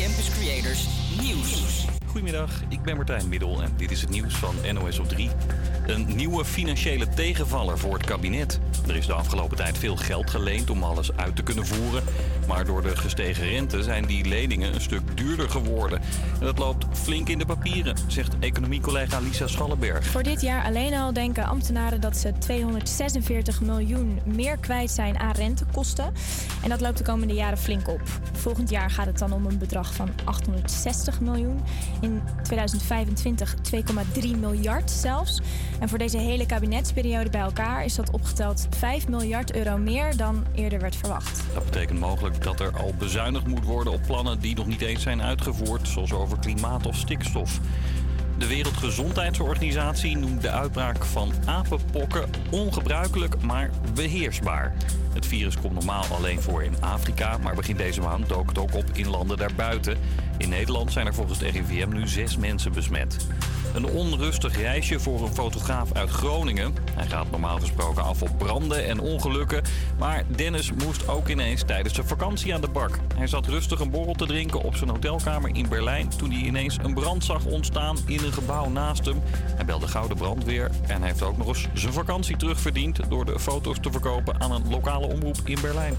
Campus Creators Nieuws. Goedemiddag, ik ben Martijn Middel en dit is het nieuws van NOS op 3. Een nieuwe financiële tegenvaller voor het kabinet. Er is de afgelopen tijd veel geld geleend om alles uit te kunnen voeren. Maar door de gestegen rente zijn die leningen een stuk duurder geworden. En dat loopt flink in de papieren, zegt economiecollega Lisa Schallenberg. Voor dit jaar alleen al denken ambtenaren dat ze 246 miljoen meer kwijt zijn aan rentekosten. En dat loopt de komende jaren flink op. Volgend jaar gaat het dan om een bedrag van 860 miljoen. In 2025 2,3 miljard zelfs. En voor deze hele kabinetsperiode bij elkaar is dat opgeteld 5 miljard euro meer dan eerder werd verwacht. Dat betekent mogelijk dat er al bezuinigd moet worden op plannen die nog niet eens zijn uitgevoerd, zoals over klimaat of stikstof. De Wereldgezondheidsorganisatie noemt de uitbraak van apenpokken ongebruikelijk, maar beheersbaar. Het virus komt normaal alleen voor in Afrika, maar begin deze maand dook het ook op in landen daarbuiten. In Nederland zijn er volgens de RIVM nu zes mensen besmet. Een onrustig reisje voor een fotograaf uit Groningen. Hij gaat normaal gesproken af op branden en ongelukken. Maar Dennis moest ook ineens tijdens zijn vakantie aan de bak. Hij zat rustig een borrel te drinken op zijn hotelkamer in Berlijn... toen hij ineens een brand zag ontstaan in een gebouw naast hem. Hij belde Gouden Brandweer en hij heeft ook nog eens zijn vakantie terugverdiend... door de foto's te verkopen aan een lokale omroep in Berlijn.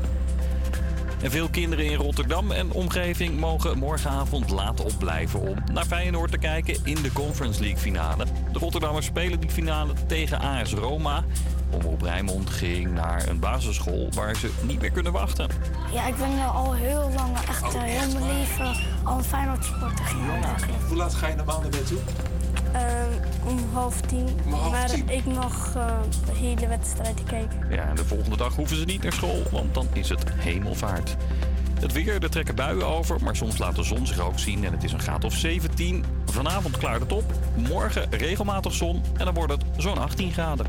En veel kinderen in Rotterdam en omgeving mogen morgenavond laat opblijven om naar Feyenoord te kijken in de Conference League finale. De Rotterdammers spelen die finale tegen AS Roma. Omroep Rijnmond ging naar een basisschool waar ze niet meer kunnen wachten. Ja, ik ben er al heel lang, echt Oh, eh, heel mijn leven, al een Feyenoord supporter eigenlijk. Hoe laat ga je normaal naar bed toe? Eh, om half tien. Om half maar tien? ik nog eh, de hele wedstrijd gekeken. Ja, en de volgende dag hoeven ze niet naar school, want dan is het hemelvaart. Het weer, er trekken buien over, maar soms laat de zon zich ook zien en het is een graad of 17. Vanavond klaart het op, morgen regelmatig zon en dan wordt het zo'n 18 graden.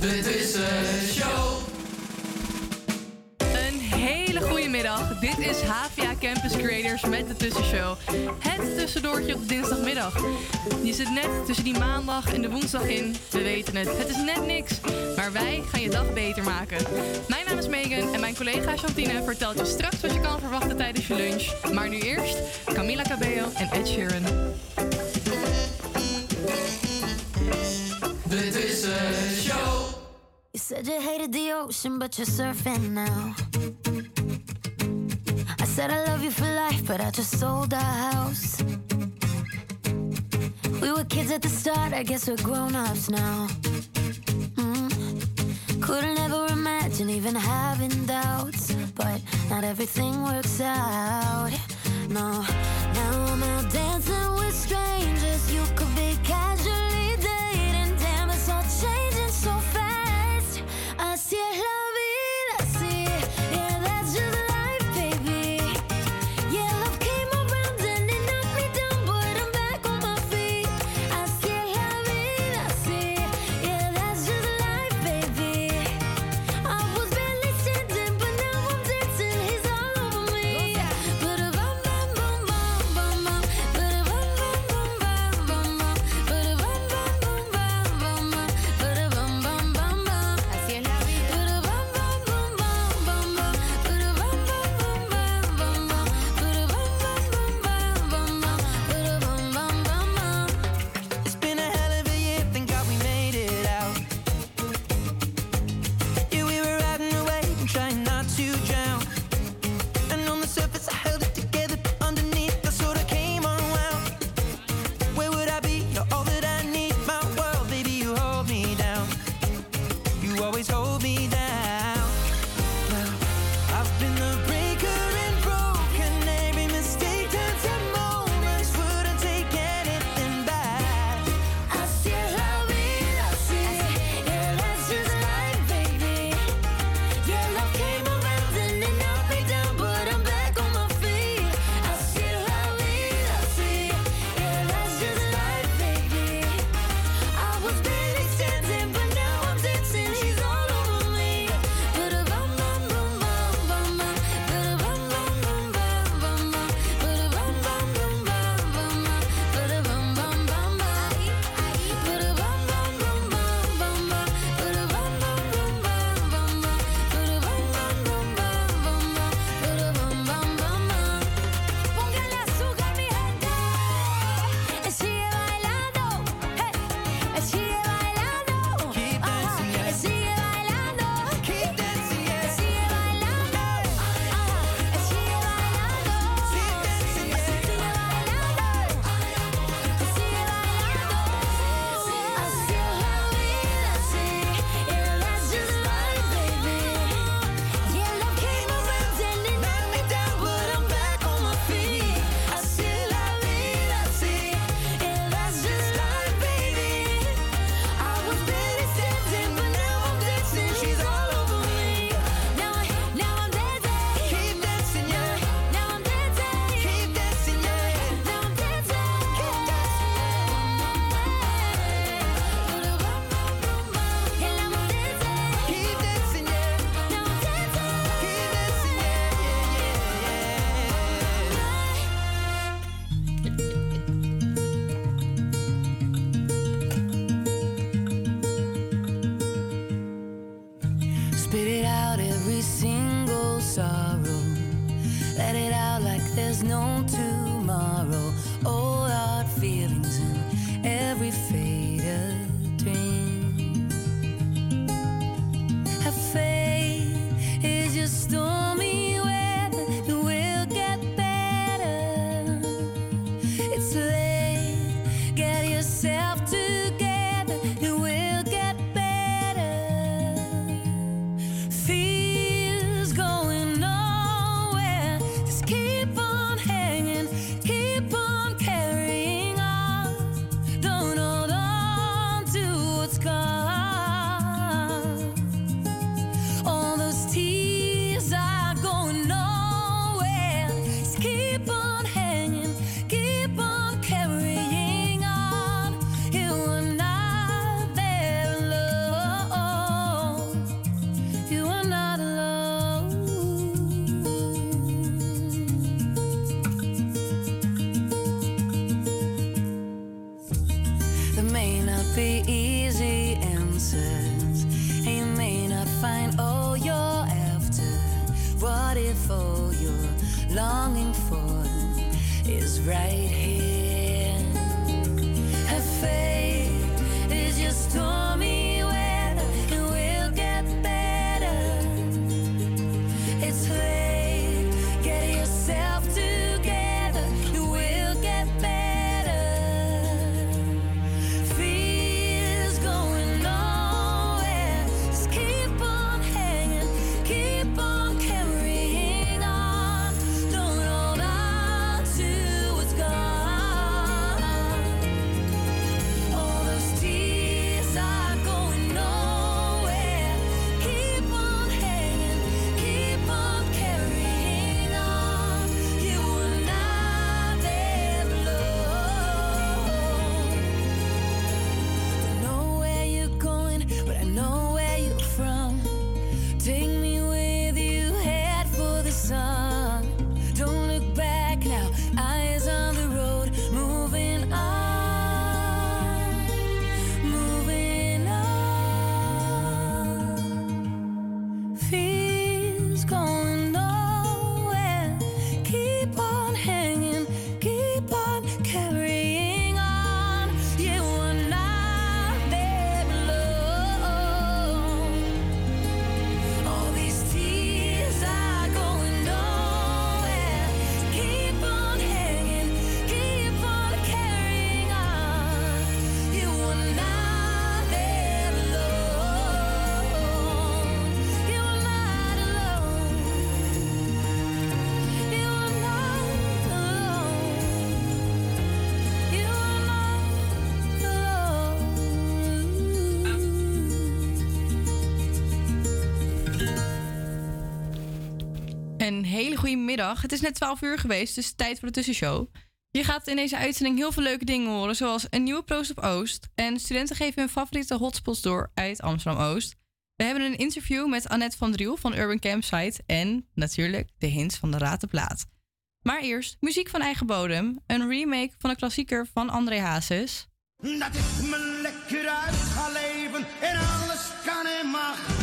De Tussenshow. Een hele goede middag. Dit is HVA Campus Creators met de Tussenshow. Het tussendoortje op de dinsdagmiddag. Je zit net tussen die maandag en de woensdag in. We weten het. Het is net niks. Maar wij gaan je dag beter maken. Mijn naam is Megan en mijn collega Chantine vertelt je straks wat je kan verwachten tijdens je lunch. Maar nu eerst Camila Cabello en Ed Sheeran. De Tussenshow. You said you hated the ocean, but you're surfing now. Said I love you for life, but I just sold our house. We were kids at the start, I guess we're grown ups now. Mm. Couldn't ever imagine even having doubts, but not everything works out. No, now I'm out dancing with strangers. You could beautiful you're longing for is right here. Het is net 12 uur geweest, dus tijd voor de tussenshow. Je gaat in deze uitzending heel veel leuke dingen horen, zoals een nieuwe proost op Oost. En studenten geven hun favoriete hotspots door uit Amsterdam-Oost. We hebben een interview met Annette van Driel van Urban Campsite en natuurlijk de hints van de Ratenplaat. Maar eerst muziek van eigen bodem, een remake van een klassieker van André Hazes. Dat ik me lekker uit ga leven en alles kan en mag.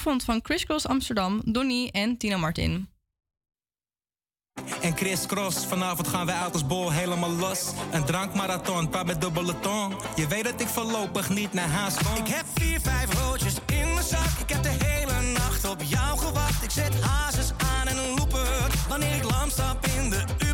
vond van Chris Cross Amsterdam, Donnie en Tina Martin. En Chris Cross, vanavond gaan wij uit als bol helemaal los. Een drankmarathon, pa met dubbele tong. Je weet dat ik voorlopig niet naar haast kom. Ik heb vier, vijf roodjes in mijn zak. Ik heb de hele nacht op jou gewacht. Ik zet hazes aan en een looper. Wanneer ik lam stap in de uur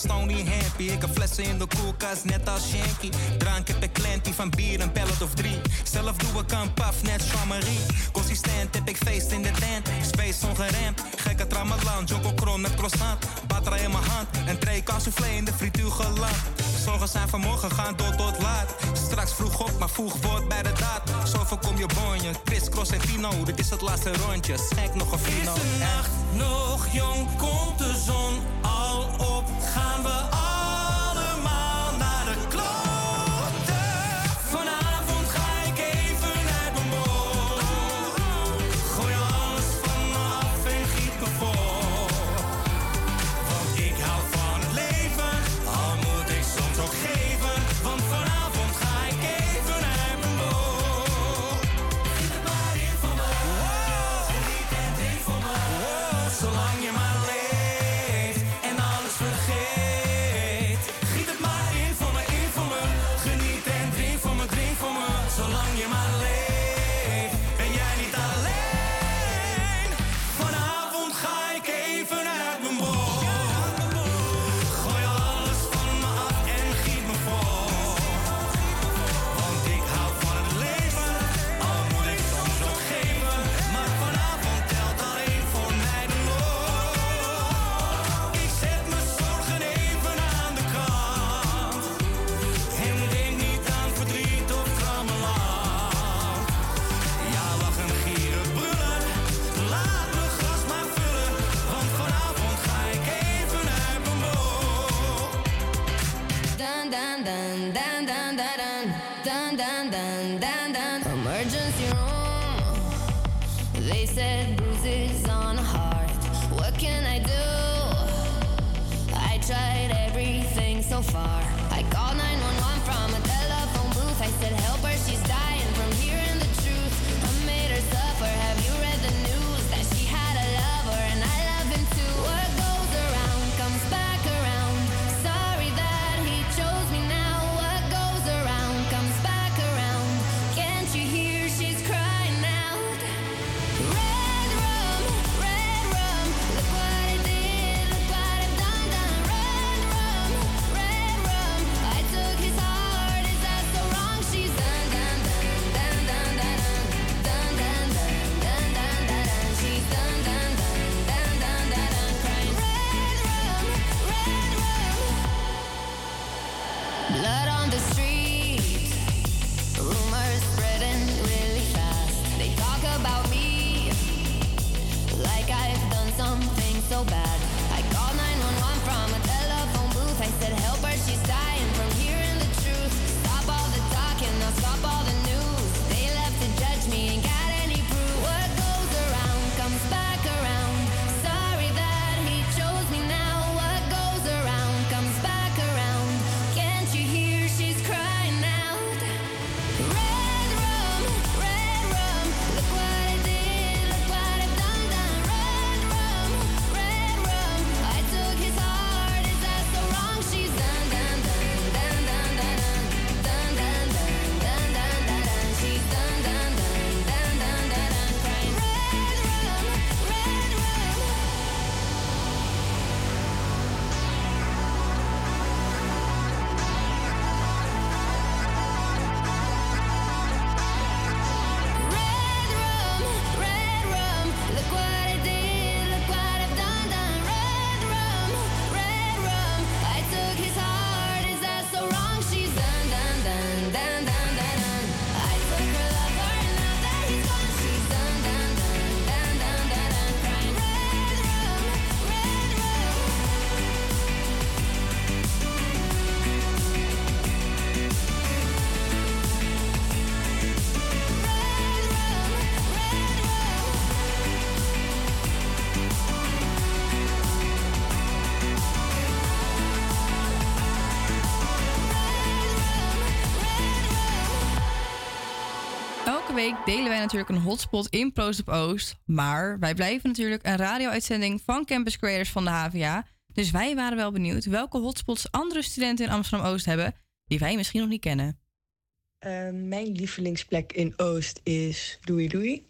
stony happy, Ik heb flessen in de koelkast, net als Shanky. Drank heb ik klantie van bier, een pellet of drie. Zelf doe ik een paf, net Jean-Marie. Consistent heb ik feest in de tent. Space ongeremd, gekke tramalan. Joko kron met croissant. Batra in mijn hand, een tray soufflé in de frituur geland. Zorgen zijn vanmorgen, gaan door tot laat. Straks vroeg op, maar vroeg wordt bij de daad. Zo voorkom je bonje, crisscross en Tino. Dit is het laatste rondje, schijf nog een Fino. Is de nacht nog jong, komt de zon al op? so far. week delen wij natuurlijk een hotspot in Proost op Oost. Maar wij blijven natuurlijk een radio-uitzending van Campus Creators van de HVA. Dus wij waren wel benieuwd welke hotspots andere studenten in Amsterdam-Oost hebben... die wij misschien nog niet kennen. Eh, mijn lievelingsplek in Oost is Doei Doei.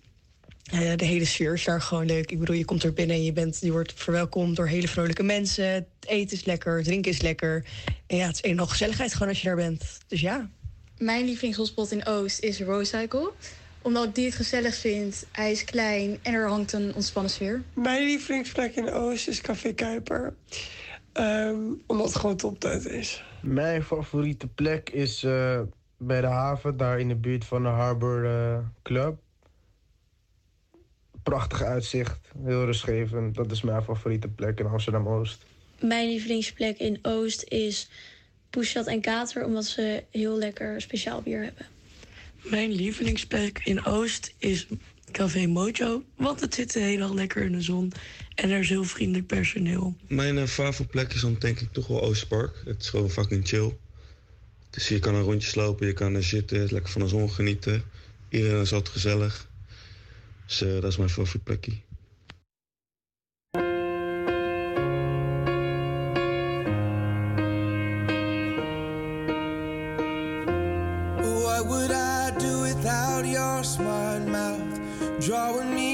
Eh, de hele sfeer is daar gewoon leuk. Ik bedoel, je komt er binnen en je, bent, je wordt verwelkomd door hele vrolijke mensen. Het eten is lekker, het drinken is lekker. En ja, het is een nog gezelligheid gewoon als je daar bent. Dus ja. Mijn lievelingshotspot in Oost is Rosecycle omdat ik die het gezellig vind. Hij is klein en er hangt een ontspannen sfeer. Mijn lievelingsplek in Oost is Café Kuiper. Ehm, omdat het gewoon toptijd is. Mijn favoriete plek is eh, bij de haven, daar in de buurt van de Harbor eh, Club. Prachtig uitzicht, heel rustgevend. Dat is mijn favoriete plek in Amsterdam Oost. Mijn lievelingsplek in Oost is Poesjat en Kater, omdat ze heel lekker speciaal bier hebben. Mijn lievelingsplek in Oost is Café Mojo, want het zit helemaal lekker in de zon en er is heel vriendelijk personeel. Mijn eh, favoriete plek is dan denk ik toch wel Oostpark. Het is gewoon fucking chill. Dus je kan een rondje lopen, je kan er zitten, lekker van de zon genieten. Iedereen is altijd gezellig. Dus eh, dat is mijn favoriete plekje. smart mouth, drawing me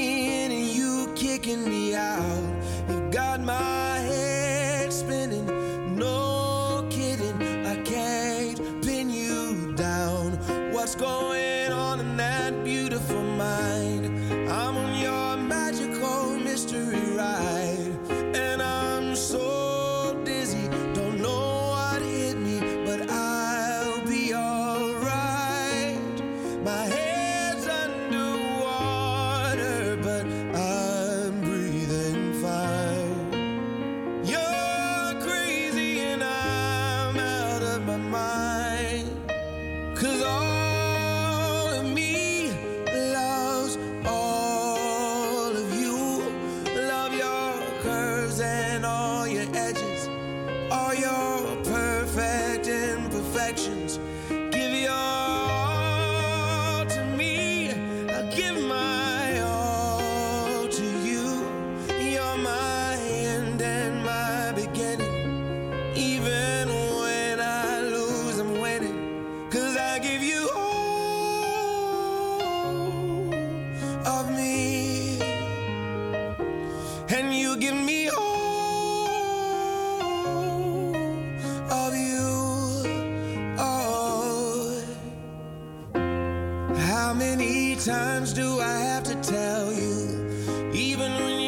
How many times do I have to tell you? Even when you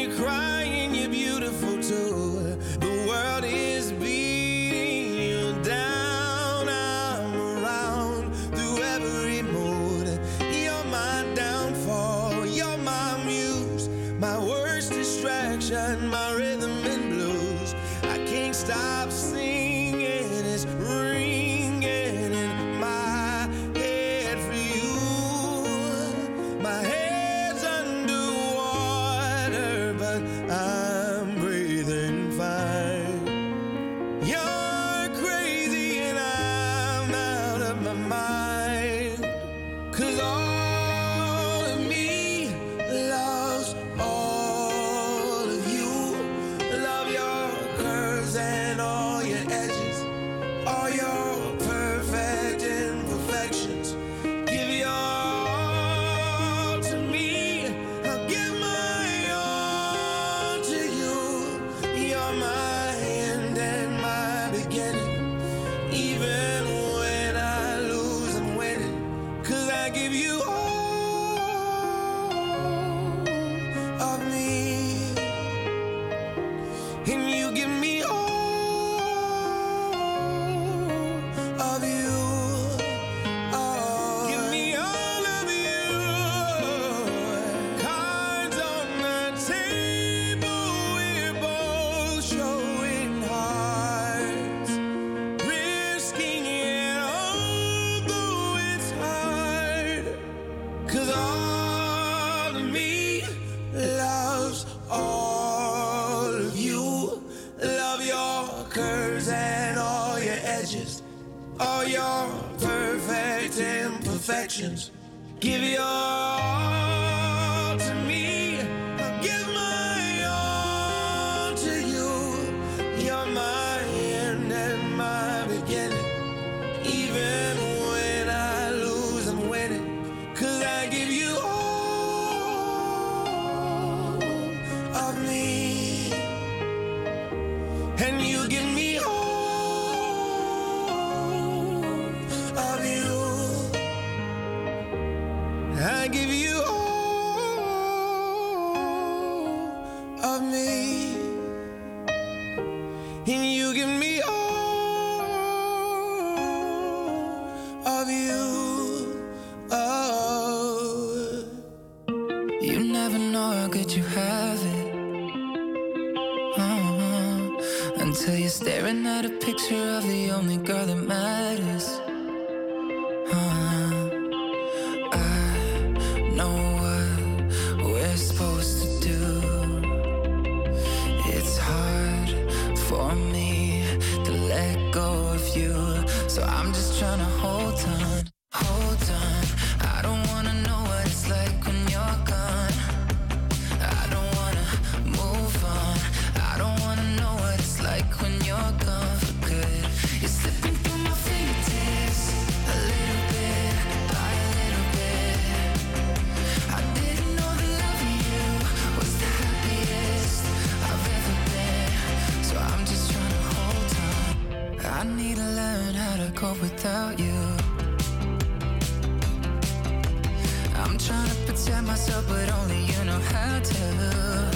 trying to protect myself, but only you know how to.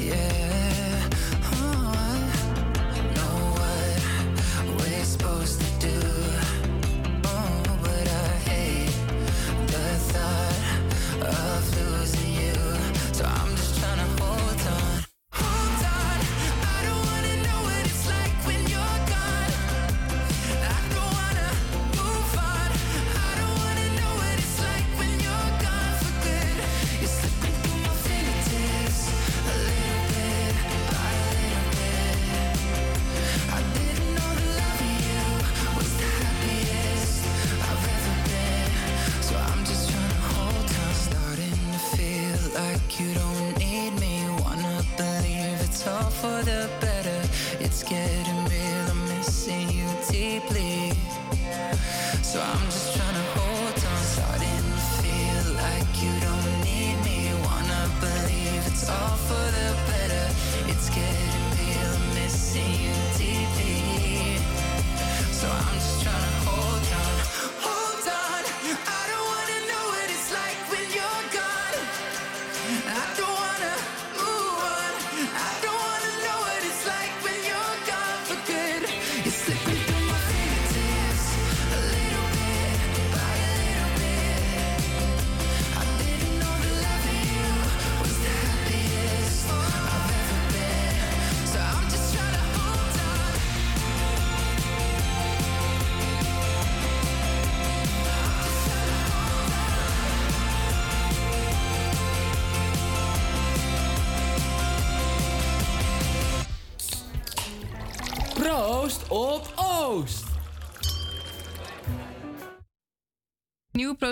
Yeah.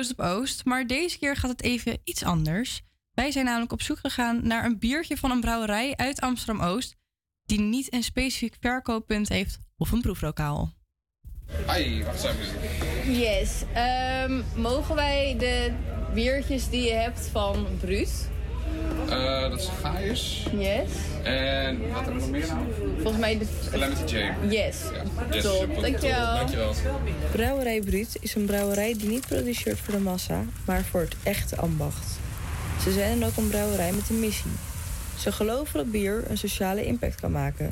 Proost op Oost, maar deze keer gaat het even iets anders. Wij zijn namelijk op zoek gegaan naar een biertje van een brouwerij uit Amsterdam-Oost... die niet een specifiek verkooppunt heeft of een proeflokaal. Hi, wacht eens even. Yes. Ehm, mogen wij de biertjes die je hebt van Bruut? Eh, dat is Gaius. Yes. En wat hebben we nog meer nou? Volgens mij de... Calamity Jane. Yes. Yes, Top, dankjewel. Dankjewel. Brouwerij Bruut is een brouwerij die niet produceert voor de massa, maar voor het echte ambacht. Ze zijn dan ook een brouwerij met een missie. Ze geloven dat bier een sociale impact kan maken.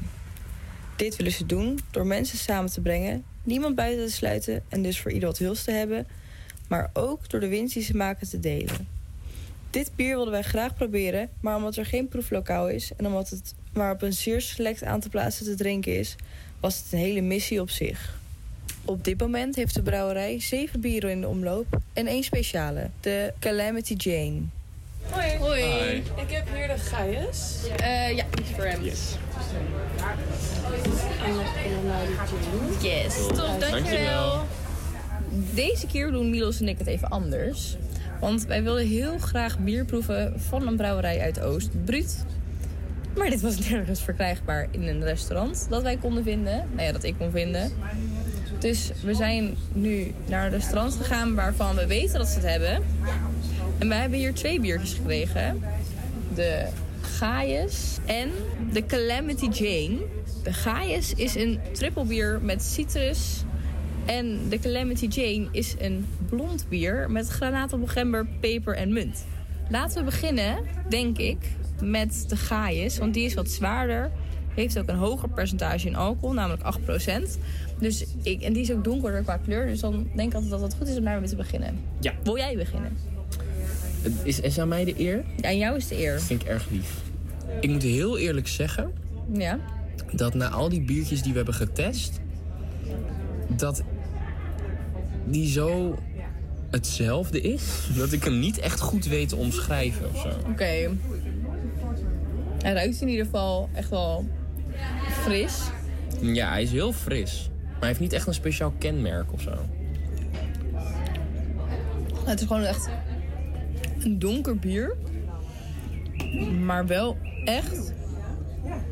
Dit willen ze doen door mensen samen te brengen, niemand buiten te sluiten en dus voor ieder wat wils te hebben, maar ook door de winst die ze maken te delen. Dit bier wilden wij graag proberen, maar omdat er geen proeflokaal is en omdat het maar op een zeer select aantal plaatsen te drinken is, was het een hele missie op zich. Op dit moment heeft de brouwerij zeven bieren in de omloop en één speciale, de Calamity Jane. Hoi. Hoi. Hi. Ik heb hier de Gaius. Eh ja, die is voor hem. Yes. Yes, top, dankjewel. Dankjewel. Deze keer doen Milos en ik het even anders. Want wij wilden heel graag bier proeven van een brouwerij uit Oost, Bruut. Maar dit was nergens verkrijgbaar in een restaurant dat wij konden vinden. Nou ja, dat ik kon vinden. Dus we zijn nu naar een restaurant gegaan waarvan we weten dat ze het hebben. En wij hebben hier twee biertjes gekregen. De Gaius en de Calamity Jane. De Gaius is een trippelbier met citrus En de Calamity Jane is een blond bier met granaatappel, gember, peper en munt. Laten we beginnen, denk ik, met de Gaius. Want die is wat zwaarder. Heeft ook een hoger percentage in alcohol, namelijk 8%. Dus ik, en die is ook donkerder qua kleur. Dus dan denk ik altijd dat het goed is om daarmee te beginnen. Ja. Wil jij beginnen? Is, is aan mij de eer? Ja, aan jou is de eer. Dat vind ik erg lief. Ik moet heel eerlijk zeggen Ja. dat na al die biertjes die we hebben getest, dat die zo hetzelfde is, dat ik hem niet echt goed weet te omschrijven of zo. Oké. Hij ruikt in ieder geval echt wel fris. Ja, hij is heel fris. Maar hij heeft niet echt een speciaal kenmerk of zo. Het is gewoon echt een donker bier. Maar wel echt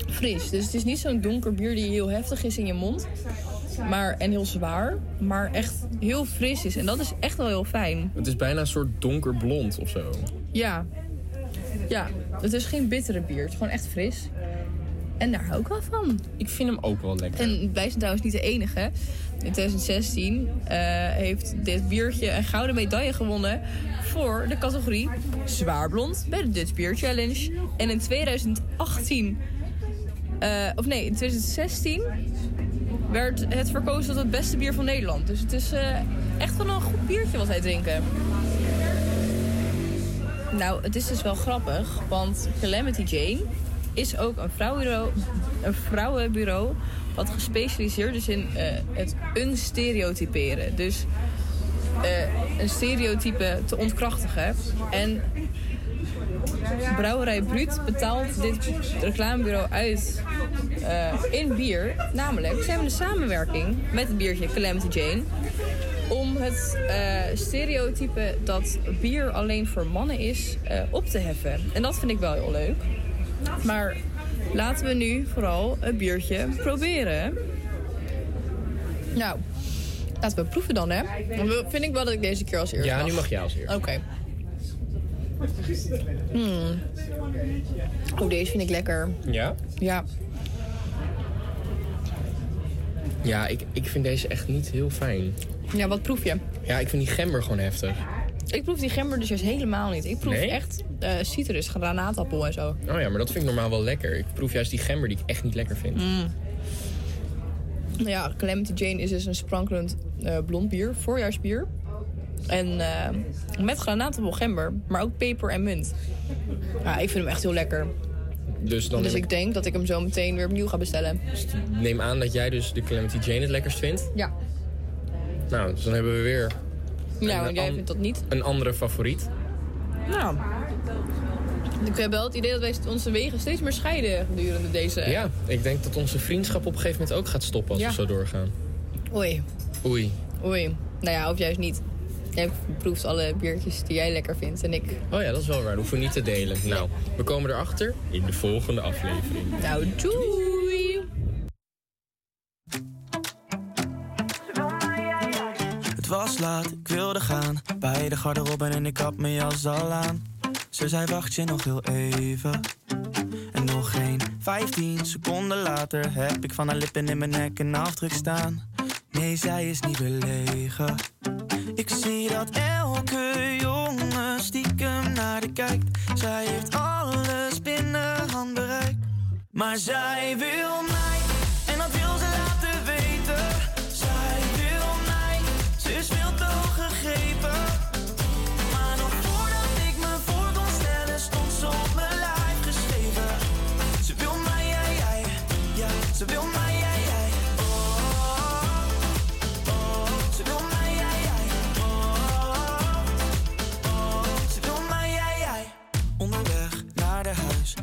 fris. Dus het is niet zo'n donker bier die heel heftig is in je mond. Maar, en heel zwaar. Maar echt heel fris is. En dat is echt wel heel fijn. Het is bijna een soort donkerblond of zo. Ja. Ja, het is geen bittere bier. Het is gewoon echt fris. En daar hou ik wel van. Ik vind hem ook wel lekker. En wij zijn trouwens niet de enige. In 2016 eh, heeft dit biertje een gouden medaille gewonnen voor de categorie zwaar blond bij de Dutch Beer Challenge. En in 2018, eh, of nee, in 2016 werd het verkozen tot het beste bier van Nederland. Dus het is eh, echt wel een goed biertje wat wij drinken. Nou, het is dus wel grappig, want Calamity Jane is ook een vrouwenbureau, een vrouwenbureau wat gespecialiseerd is in eh, het unstereotyperen. Dus eh, een stereotype te ontkrachtigen. En Brouwerij Bruut betaalt dit reclamebureau uit eh, in bier. Namelijk, ze hebben een samenwerking met het biertje Calamity Jane om het eh, stereotype dat bier alleen voor mannen is eh, op te heffen. En dat vind ik wel heel leuk. Maar laten we nu vooral het biertje proberen. Nou, laten we proeven dan, hè? Dan vind ik wel dat ik deze keer als eerste Ja, nu mag jij als eerste. Oké. Hmm. Oh, deze vind ik lekker. Ja? Ja. Ja, ik, ik vind deze echt niet heel fijn. Ja, wat proef je? Ja, ik vind die gember gewoon heftig. Ik proef die gember dus juist helemaal niet. Ik proef Nee? echt eh, citrus, granaatappel en zo. Oh ja, maar dat vind ik normaal wel lekker. Ik proef juist die gember die ik echt niet lekker vind. Mm. Nou ja, Calamity Jane is dus een sprankelend eh, blond bier, voorjaarsbier. En eh, met gember, maar ook peper en munt. Ja, ik vind hem echt heel lekker. Dus dan dus ik denk dat ik hem zo meteen weer opnieuw ga bestellen. neem aan dat jij dus de Calamity Jane het lekkerst vindt. Ja. Nou, dus dan hebben we weer Nou, en jij vindt dat niet? een andere favoriet. Nou. Ik heb wel het idee dat wij onze wegen steeds meer scheiden gedurende deze... Ja, ik denk dat onze vriendschap op een gegeven moment ook gaat stoppen als Ja. we zo doorgaan. Oei, Oei. oei. Nou ja, of juist niet. Jij proeft alle biertjes die jij lekker vindt en ik... Oh ja, dat is wel waar. Dat hoeven we niet te delen. Nou, we komen erachter in de volgende aflevering. Nou, doei! Het was laat, ik wilde gaan. Bij de garderobe en ik had mijn jas al aan. Ze zei wacht je nog heel even. En nog geen 15 seconden later heb ik van haar lippen in mijn nek een afdruk staan. Nee, zij is niet belegen. Ik zie dat elke jongen stiekem naar de kijkt. Zij heeft alles binnen handbereik. Maar zij wil mij,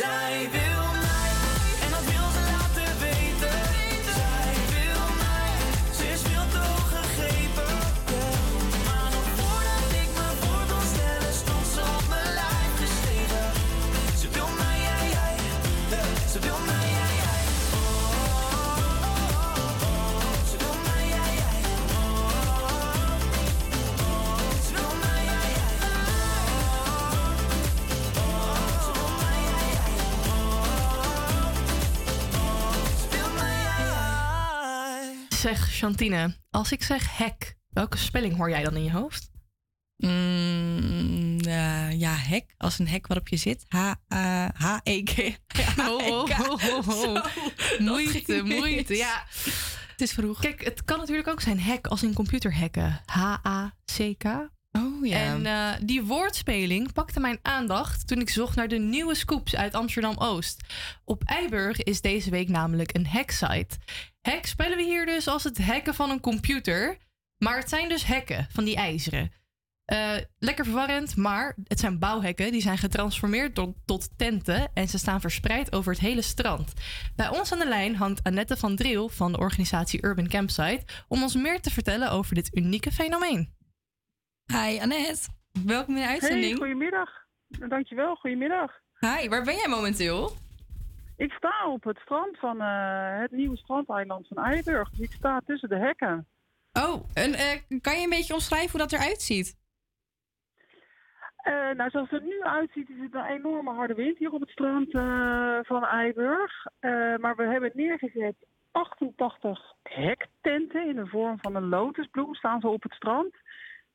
Zij wil Chantine, als ik zeg hek, welke spelling hoor jij dan in je hoofd? Mm, eh, ja, hek. Als een hek waarop je zit. H-E-K. Oh, oh, oh, oh, oh. Moeite, moeite. Ja. Het is vroeg. Kijk, het kan natuurlijk ook zijn hack als in computerhacken. H-A-C-K. Oh ja. En eh, die woordspeling pakte mijn aandacht toen ik zocht naar de nieuwe scoops uit Amsterdam-Oost. Op Eiburg is deze week namelijk een hacksite. Hack spellen we hier dus als het hacken van een computer. Maar het zijn dus hekken van die ijzeren. Eh, lekker verwarrend, maar het zijn bouwhekken. Die zijn getransformeerd tot, tot tenten en ze staan verspreid over het hele strand. Bij ons aan de lijn hangt Annette van Driel van de organisatie Urban Campsite om ons meer te vertellen over dit unieke fenomeen. Hi Annette, welkom in de uitzending. Hey, goedemiddag. Dankjewel, goedemiddag. Hi, waar ben jij momenteel? Ik sta op het strand van eh, het nieuwe strandeiland van Eiburg. Dus ik sta tussen de hekken. Oh, en eh, kan je een beetje omschrijven hoe dat eruit ziet? Eh, nou, zoals het er nu uitziet, is het een enorme harde wind hier op het strand van Eiburg. Maar we hebben neergezet 88 hektenten in de vorm van een lotusbloem staan ze op het strand.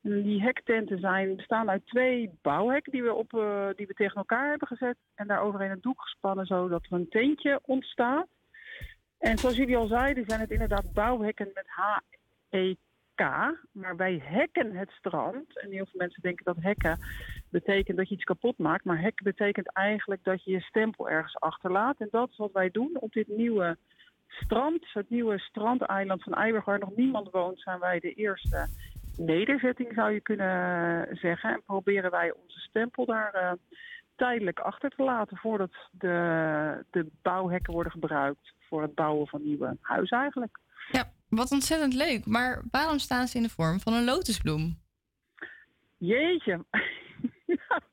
En die hektenten zijn, bestaan uit twee bouwhekken die we, op, eh, die we tegen elkaar hebben gezet. En daar overheen een doek gespannen zodat er een tentje ontstaat. En zoals jullie al zeiden, zijn het inderdaad bouwhekken met H-E-K. Maar wij hekken het strand. En heel veel mensen denken dat hekken betekent dat je iets kapot maakt. Maar hekken betekent eigenlijk dat je je stempel ergens achterlaat. En dat is wat wij doen op dit nieuwe strand. Het nieuwe strandeiland van Eiburg, waar nog niemand woont, zijn wij de eerste nederzetting, zou je kunnen zeggen. En proberen wij onze stempel daar eh, tijdelijk achter te laten voordat de, de bouwhekken worden gebruikt voor het bouwen van nieuwe huizen eigenlijk. Ja, wat ontzettend leuk. Maar waarom staan ze in de vorm van een lotusbloem? Jeetje.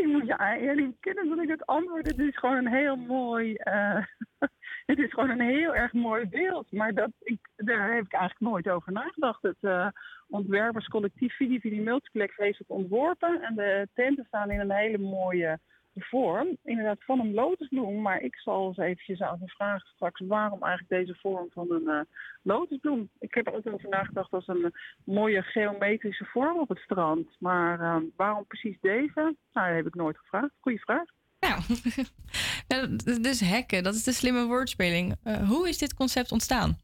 ik moet je eerlijk kennen dat ik het antwoord. Het is gewoon een heel mooi. eh, het is gewoon een heel erg mooi beeld. Maar dat, ik, daar heb ik eigenlijk nooit over nagedacht. Het eh, ontwerperscollectief Vidi Vidi Multiplex heeft het ontworpen. En de tenten staan in een hele mooie vorm. Inderdaad van een lotusbloem. Maar ik zal eens eventjes aan de vraag straks waarom eigenlijk deze vorm van een eh, lotusbloem. Ik heb er ook over nagedacht als een mooie geometrische vorm op het strand. Maar eh, waarom precies deze? Nou, dat heb ik nooit gevraagd. Goeie vraag. Nou, nou, d- dus hekken, dat is de slimme woordspeling. Eh, hoe is dit concept ontstaan?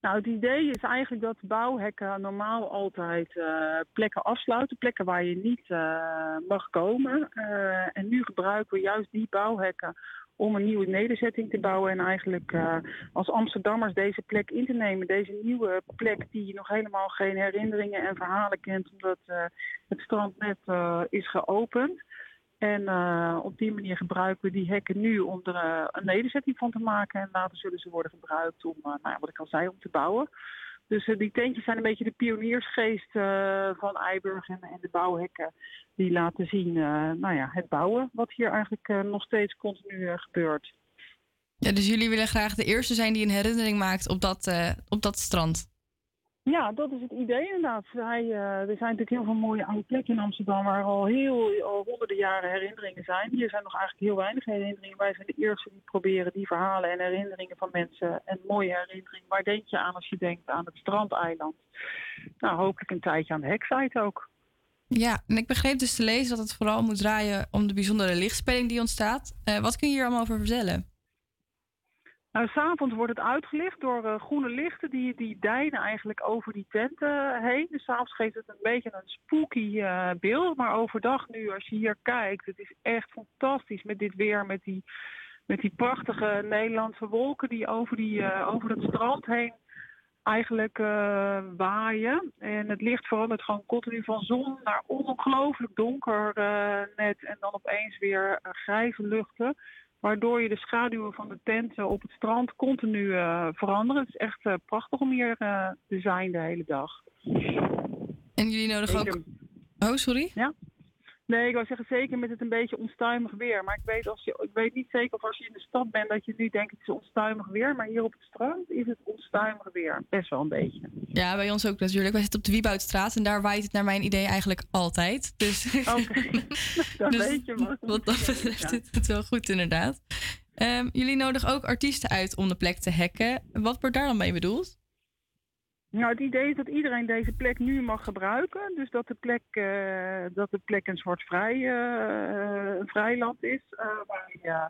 Nou, het idee is eigenlijk dat bouwhekken normaal altijd eh, plekken afsluiten, plekken waar je niet eh, mag komen. Eh, en nu gebruiken we juist die bouwhekken om een nieuwe nederzetting te bouwen en eigenlijk als Amsterdammers deze plek in te nemen. Deze nieuwe plek die nog helemaal geen herinneringen en verhalen kent, omdat het strand net is geopend. En eh, op die manier gebruiken we die hekken nu om er eh, een nederzetting van te maken. En later zullen ze worden gebruikt om, eh, nou wat ik al zei, om te bouwen. Dus die tentjes zijn een beetje de pioniersgeest van Eiburg en, en de bouwhekken. Die laten zien nou ja, het bouwen, wat hier eigenlijk nog steeds continu gebeurt. Ja, dus jullie willen graag de eerste zijn die een herinnering maakt op dat, op dat strand. Ja, dat is het idee inderdaad. Wij, eh, er zijn natuurlijk heel veel mooie oude plekken in Amsterdam waar al heel al honderden jaren herinneringen zijn. Hier zijn nog eigenlijk heel weinig herinneringen. Wij zijn de eerste die proberen die verhalen en herinneringen van mensen en mooie herinneringen. Waar denk je aan als je denkt aan het strandeiland? Nou, hopelijk een tijdje aan de heksite ook. Ja, en ik begreep dus te lezen dat het vooral moet draaien om de bijzondere lichtspeling die ontstaat. Eh, wat kun je hier allemaal over vertellen? Nou, s'avonds wordt het uitgelicht door eh, groene lichten die, die deinen eigenlijk over die tenten heen. Dus s'avonds geeft het een beetje een spooky eh, beeld. Maar overdag nu, als je hier kijkt, het is echt fantastisch met dit weer, met die, met die prachtige Nederlandse wolken die over, die, eh, over het strand heen eigenlijk eh, waaien. En het licht verandert gewoon continu van zon naar ongelooflijk donker eh, net. En dan opeens weer eh, grijze luchten. Waardoor je de schaduwen van de tenten op het strand continu eh, veranderen. Het is echt eh, prachtig om hier eh, te zijn de hele dag. En jullie nodigen ook... Oh, sorry? Ja? Nee, ik wou zeggen zeker met het een beetje onstuimig weer. Maar ik weet, als je, ik weet niet zeker of als je in de stad bent dat je nu denkt het is onstuimig weer. Maar hier op het strand is het onstuimig weer. Best wel een beetje. Ja, bij ons ook natuurlijk. Wij zitten op de Wieboudstraat en daar waait het naar mijn idee eigenlijk altijd. Dus, Dat Dus weet je maar. wat dat betreft is het wel goed inderdaad. Ehm, jullie nodigen ook artiesten uit om de plek te hacken. Wat wordt daar dan mee bedoeld? Nou, het idee is dat iedereen deze plek nu mag gebruiken. Dus dat de plek, eh, dat de plek een soort vrij, eh, een vrijland is. eh, waar je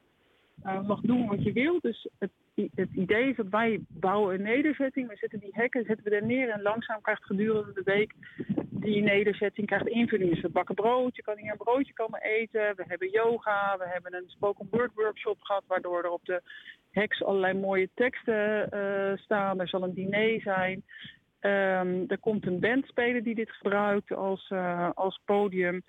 eh, mag doen wat je wil. Dus het, het idee is dat wij bouwen een nederzetting. We zetten die hekken zetten we er neer. En langzaam krijgt gedurende de week die nederzetting krijgt invulling. Dus we bakken brood. Je kan hier een broodje komen eten. We hebben yoga. We hebben een spoken word workshop gehad. Waardoor er op de heks allerlei mooie teksten eh, staan. Er zal een diner zijn. Ehm, er komt een band spelen die dit gebruikt als, eh, als podium.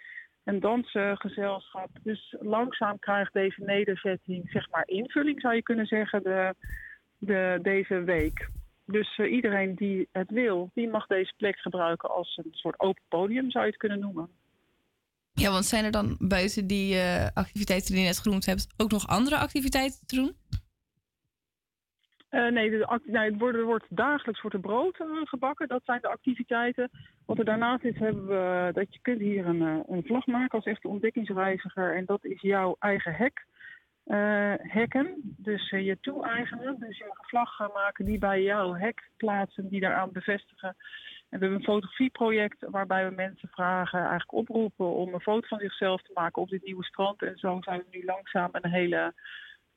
Een dansgezelschap. Dus langzaam krijgt deze nederzetting zeg maar invulling, zou je kunnen zeggen, de, de, deze week. Dus eh, iedereen die het wil, die mag deze plek gebruiken als een soort open podium, zou je het kunnen noemen. Ja, want zijn er dan buiten die eh, activiteiten die je net genoemd hebt ook nog andere activiteiten te doen? Eh, nee, de nee, het wordt, er wordt dagelijks wordt er brood gebakken. Dat zijn de activiteiten. Wat er daarnaast is, hebben we dat je kunt hier een, een vlag maken als echte ontdekkingsreiziger. En dat is jouw eigen hek. Eh, hekken, dus eh, je toe-eigenen. Dus je vlag gaan maken die bij jouw hek plaatsen, die daaraan bevestigen. En we hebben een fotografieproject waarbij we mensen vragen, eigenlijk oproepen om een foto van zichzelf te maken op dit nieuwe strand. En zo zijn we nu langzaam een hele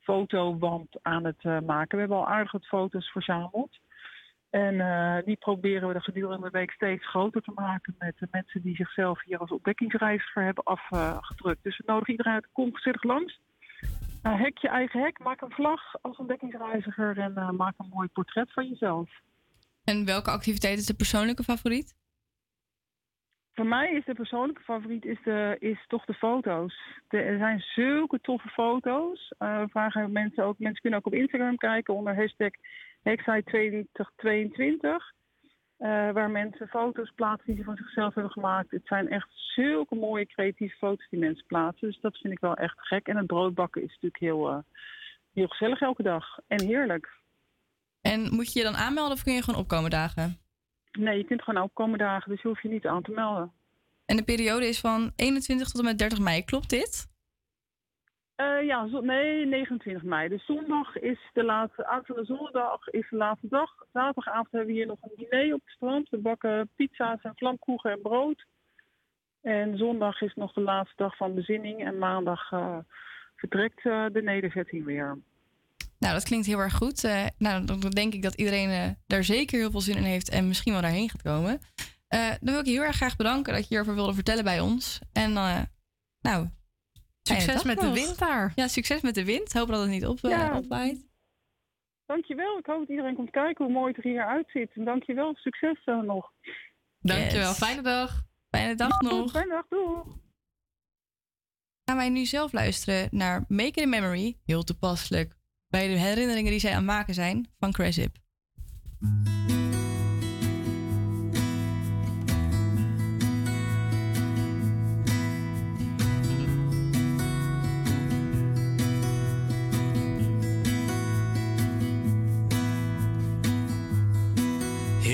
fotowand aan het eh, maken. We hebben al aardig wat foto's verzameld. En die proberen we de gedurende de week steeds groter te maken met de mensen die zichzelf hier als ontdekkingsreiziger hebben afgedrukt. Dus we nodigen iedereen uit, kom gezellig langs. Uh, hek je eigen hek, maak een vlag als ontdekkingsreiziger en eh, maak een mooi portret van jezelf. En welke activiteit is de persoonlijke favoriet? Voor mij is de persoonlijke favoriet is, de, is toch de foto's. De- er zijn zulke toffe foto's. We vragen mensen ook, mensen kunnen ook op Instagram kijken onder hashtag Hexite2022. Eh, waar mensen foto's plaatsen die ze van zichzelf hebben gemaakt. Het zijn echt zulke mooie creatieve foto's die mensen plaatsen. Dus dat vind ik wel echt gek. En het broodbakken is natuurlijk heel, eh, heel gezellig elke dag. En heerlijk. En moet je je dan aanmelden of kun je gewoon opkomen dagen? Nee, je kunt gewoon opkomen dagen, dus je hoeft je niet aan te melden. En de periode is van 21 tot en met 30 mei, klopt dit? Eh, ja, zo- nee, 29 mei. Dus zondag is de laatste, aanstaande zondag is de laatste dag. Zaterdagavond hebben we hier nog een diner op het strand. We bakken pizza's en vlamkoegen en brood. En zondag is nog de laatste dag van bezinning. En maandag eh, vertrekt eh, de nederzetting weer. Nou, dat klinkt heel erg goed. Nou, dan denk ik dat iedereen daar zeker heel veel zin in heeft en misschien wel daarheen gaat komen. Dan wil ik je heel erg graag bedanken dat je hierover wilde vertellen bij ons. En nou, Succes met de wind daar. Ja, succes met de wind. Hoop dat het niet op, eh, opwaait. Dankjewel. Ik hoop dat iedereen komt kijken hoe mooi het er hier uitziet. En dankjewel. Succes eh, nog. Dankjewel. Fijne dag. Fijne dag nog. Fijne dag. Doeg. Gaan wij nu zelf luisteren naar Make It a Memory. Heel toepasselijk bij de herinneringen die zij aan het maken zijn van Cresip.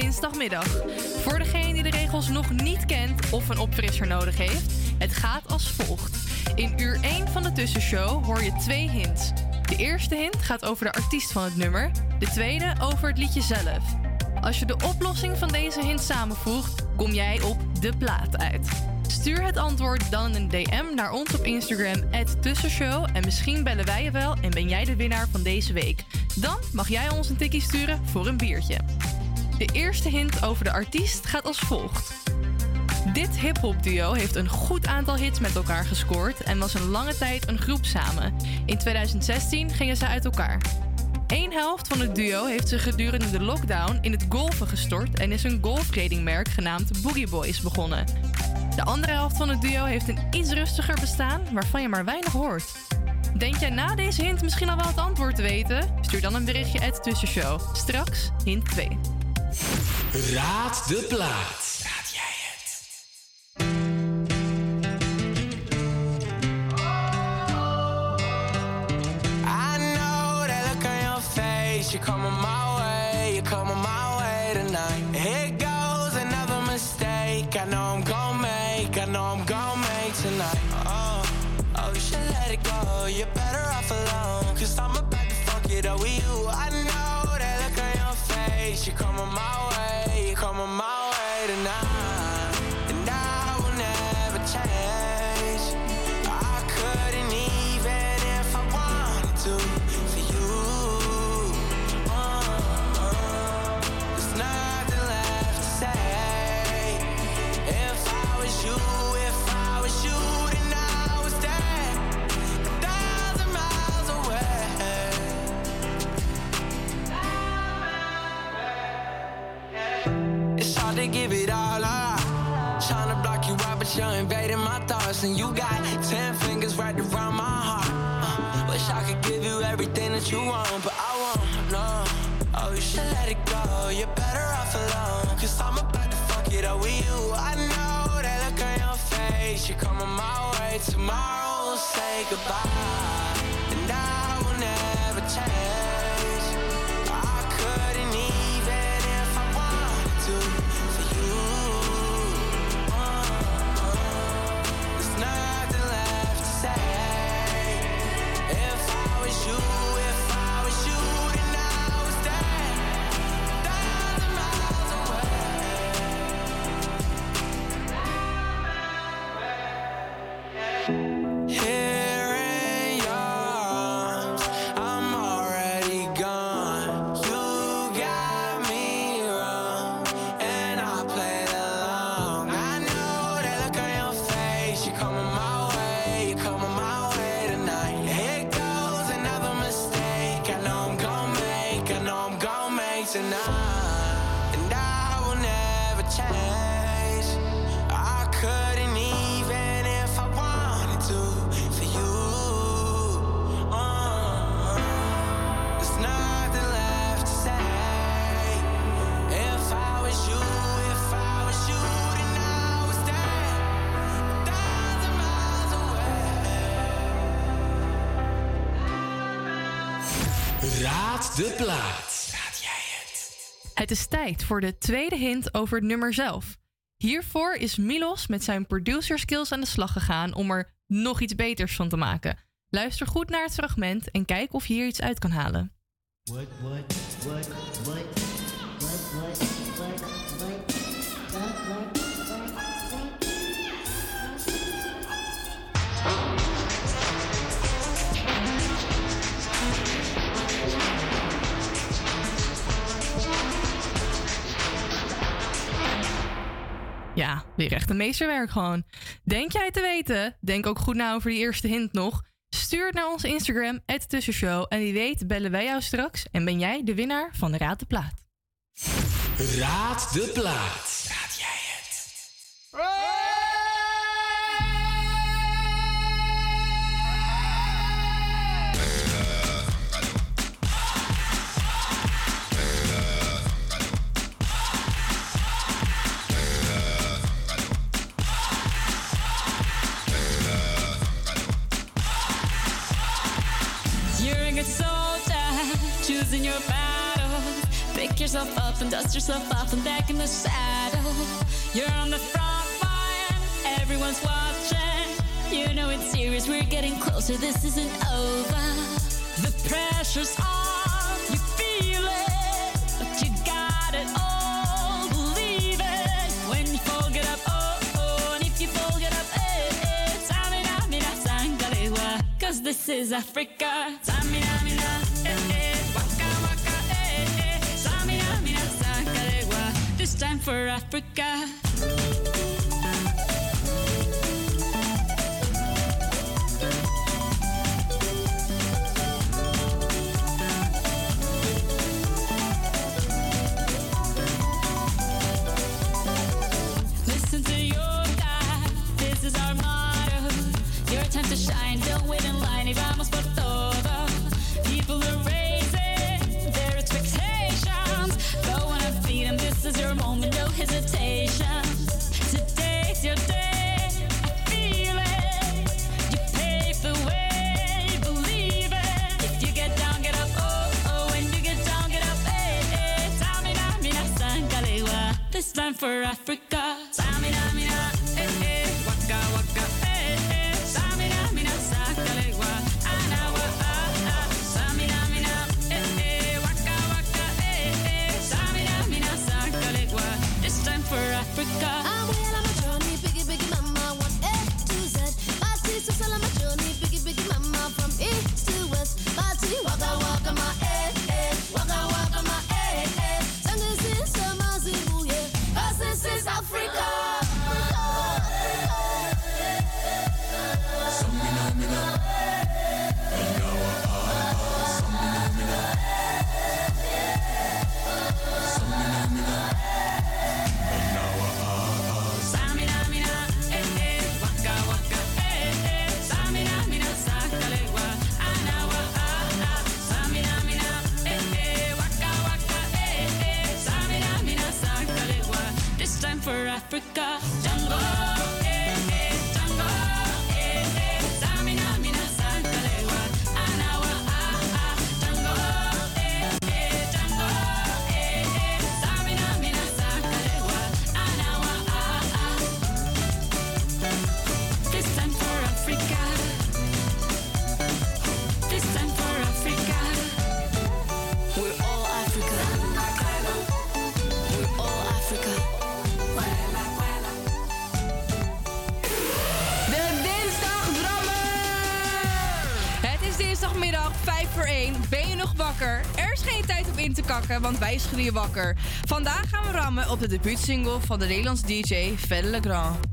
Dinsdagmiddag. Voor degene die de regels nog niet kent of een opfrisser nodig heeft, het gaat als volgt. In uur 1 van de tussenshow hoor je twee hints. De eerste hint gaat over de artiest van het nummer, de tweede over het liedje zelf. Als je de oplossing van deze hint samenvoegt, kom jij op de plaat uit. Stuur het antwoord dan een DM naar ons op Instagram, tussenshow. En misschien bellen wij je wel en ben jij de winnaar van deze week. Dan mag jij ons een tikkie sturen voor een biertje. De eerste hint over de artiest gaat als volgt. Dit hip-hop duo heeft een goed aantal hits met elkaar gescoord en was een lange tijd een groep samen. In 2016 gingen ze uit elkaar. Eén helft van het duo heeft zich gedurende de lockdown in het golfen gestort en is een golfkledingmerk genaamd Boogie Boys begonnen. De andere helft van het duo heeft een iets rustiger bestaan waarvan je maar weinig hoort. Denk jij na deze hint misschien al wel het antwoord te weten? Stuur dan een berichtje at tussenshow. Straks hint 2. Raad de plaat. Hard to give it all up. Trying to block you out, but you're invading my thoughts. And you got ten fingers wrapped around my heart. Uh, wish I could give you everything that you want, but I won't. No. Oh, you should let it go. You're better off alone. Cause I'm about to fuck it up with you. I know that look on your face. You're coming my way. Tomorrow we'll say goodbye. And I will never change. Voor de tweede hint over het nummer zelf. Hiervoor is Milos met zijn producer skills aan de slag gegaan om er nog iets beters van te maken. Luister goed naar het fragment en kijk of je hier iets uit kan halen. Ja, weer echt een meesterwerk gewoon. Denk jij te weten? Denk ook goed na over die eerste hint nog. Stuur het naar onze Instagram, tussenshow. En wie weet bellen wij jou straks en ben jij de winnaar van de Raad de Plaat. Raad de plaat. You're pick yourself up and dust yourself off and back in the saddle. You're on the front line, everyone's watching. You know it's serious, we're getting closer, this isn't over. The pressure's on, you feel it, but you got it all, believe it. When you fall, get up, oh, oh, and if you fall, get up, eh, eh, cause this is Africa. Tamina, it's time for Africa. want wij schreeuwen wakker. Vandaag gaan we rammen op de debuutsingle van de Nederlands DJ Fedde Legrand.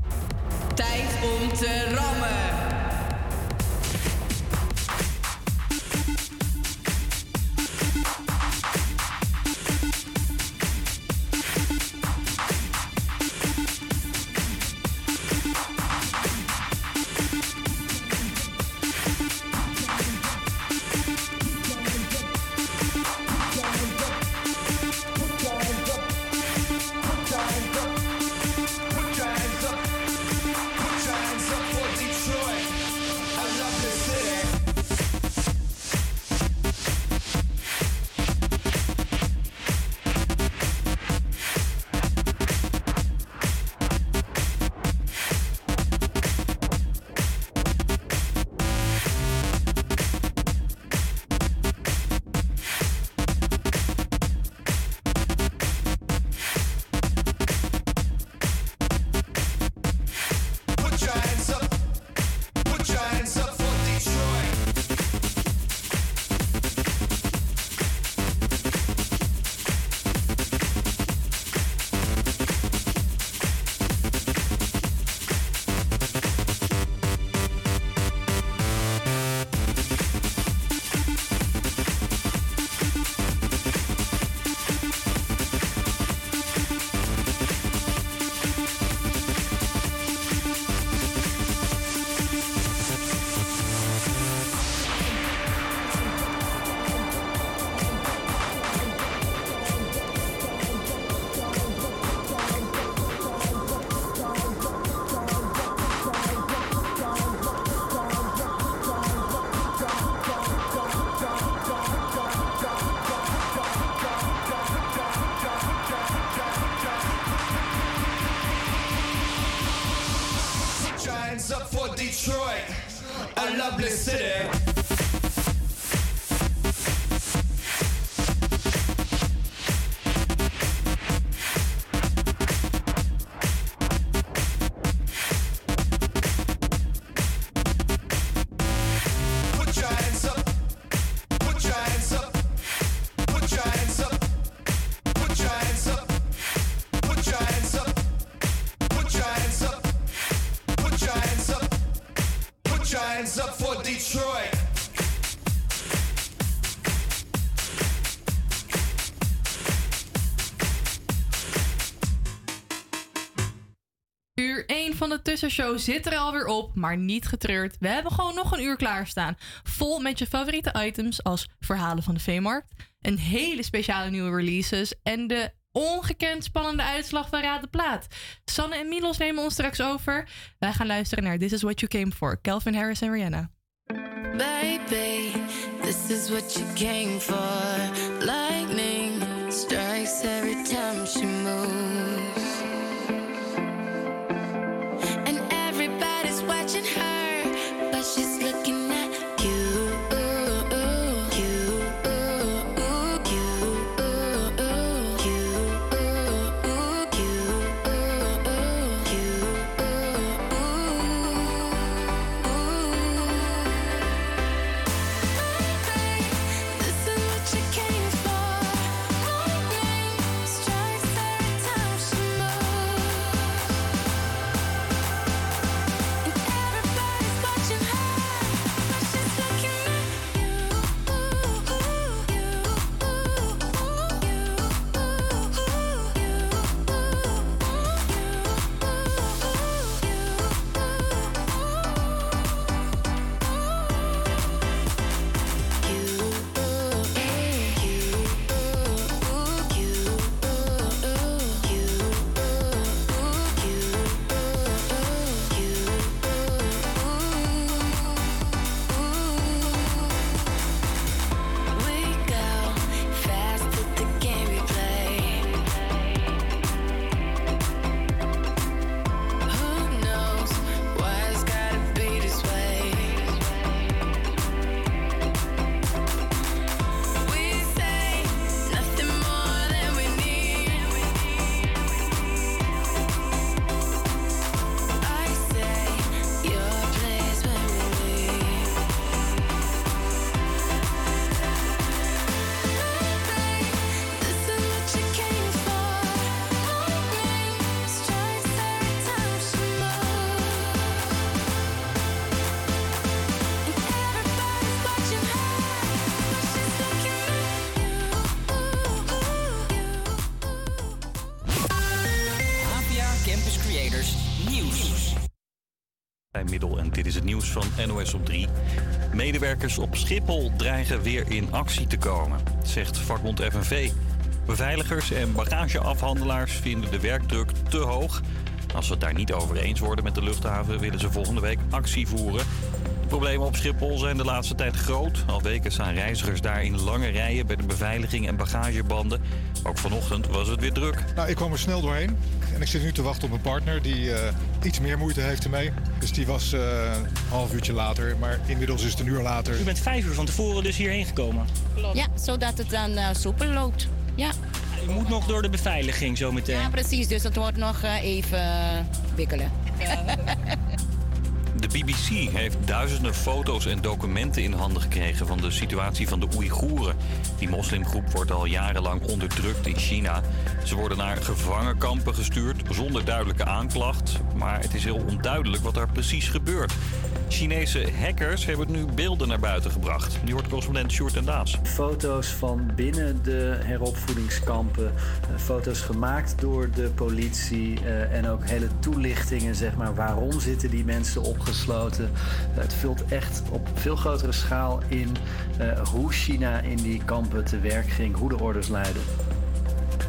1 van de Tussenshow zit er alweer op, maar niet getreurd. We hebben gewoon nog een uur klaarstaan. Vol met je favoriete items als verhalen van de Veemarkt, een hele speciale nieuwe releases en de ongekend spannende uitslag van Raad de Plaat. Sanne en Milos nemen ons straks over. Wij gaan luisteren naar This Is What You Came For, Calvin Harris en Rihanna. Baby, this is what you came for. En dit is het nieuws van NOS op 3. Medewerkers op Schiphol dreigen weer in actie te komen, zegt vakbond FNV. Beveiligers en bagageafhandelaars vinden de werkdruk te hoog. Als ze het daar niet over eens worden met de luchthaven, willen ze volgende week actie voeren. De problemen op Schiphol zijn de laatste tijd groot. Al weken staan reizigers daar in lange rijen bij de beveiliging en bagagebanden. Ook vanochtend was het weer druk. Nou, ik kwam er snel doorheen. En ik zit nu te wachten op mijn partner die eh, iets meer moeite heeft ermee. Dus die was eh, een half uurtje later. Maar inmiddels is het een uur later. U bent vijf uur van tevoren dus hierheen gekomen. Ja, zodat het dan eh, soepel loopt. Ja. U moet nog door de beveiliging zometeen. ja, precies. Dus het wordt nog eh, even eh, wikkelen. De BBC heeft duizenden foto's en documenten in handen gekregen van de situatie van de Oeigoeren. Die moslimgroep wordt al jarenlang onderdrukt in China. Ze worden naar gevangenkampen gestuurd zonder duidelijke aanklacht. Maar het is heel onduidelijk wat daar precies gebeurt. Chinese hackers hebben nu beelden naar buiten gebracht. Nu hoort correspondent Sjoerd en Daas. Foto's van binnen de heropvoedingskampen. eh, Foto's gemaakt door de politie. eh, en ook hele toelichtingen, zeg maar. Waarom zitten die mensen het vult echt op veel grotere schaal in eh, hoe China in die kampen te werk ging. Hoe de orders leiden.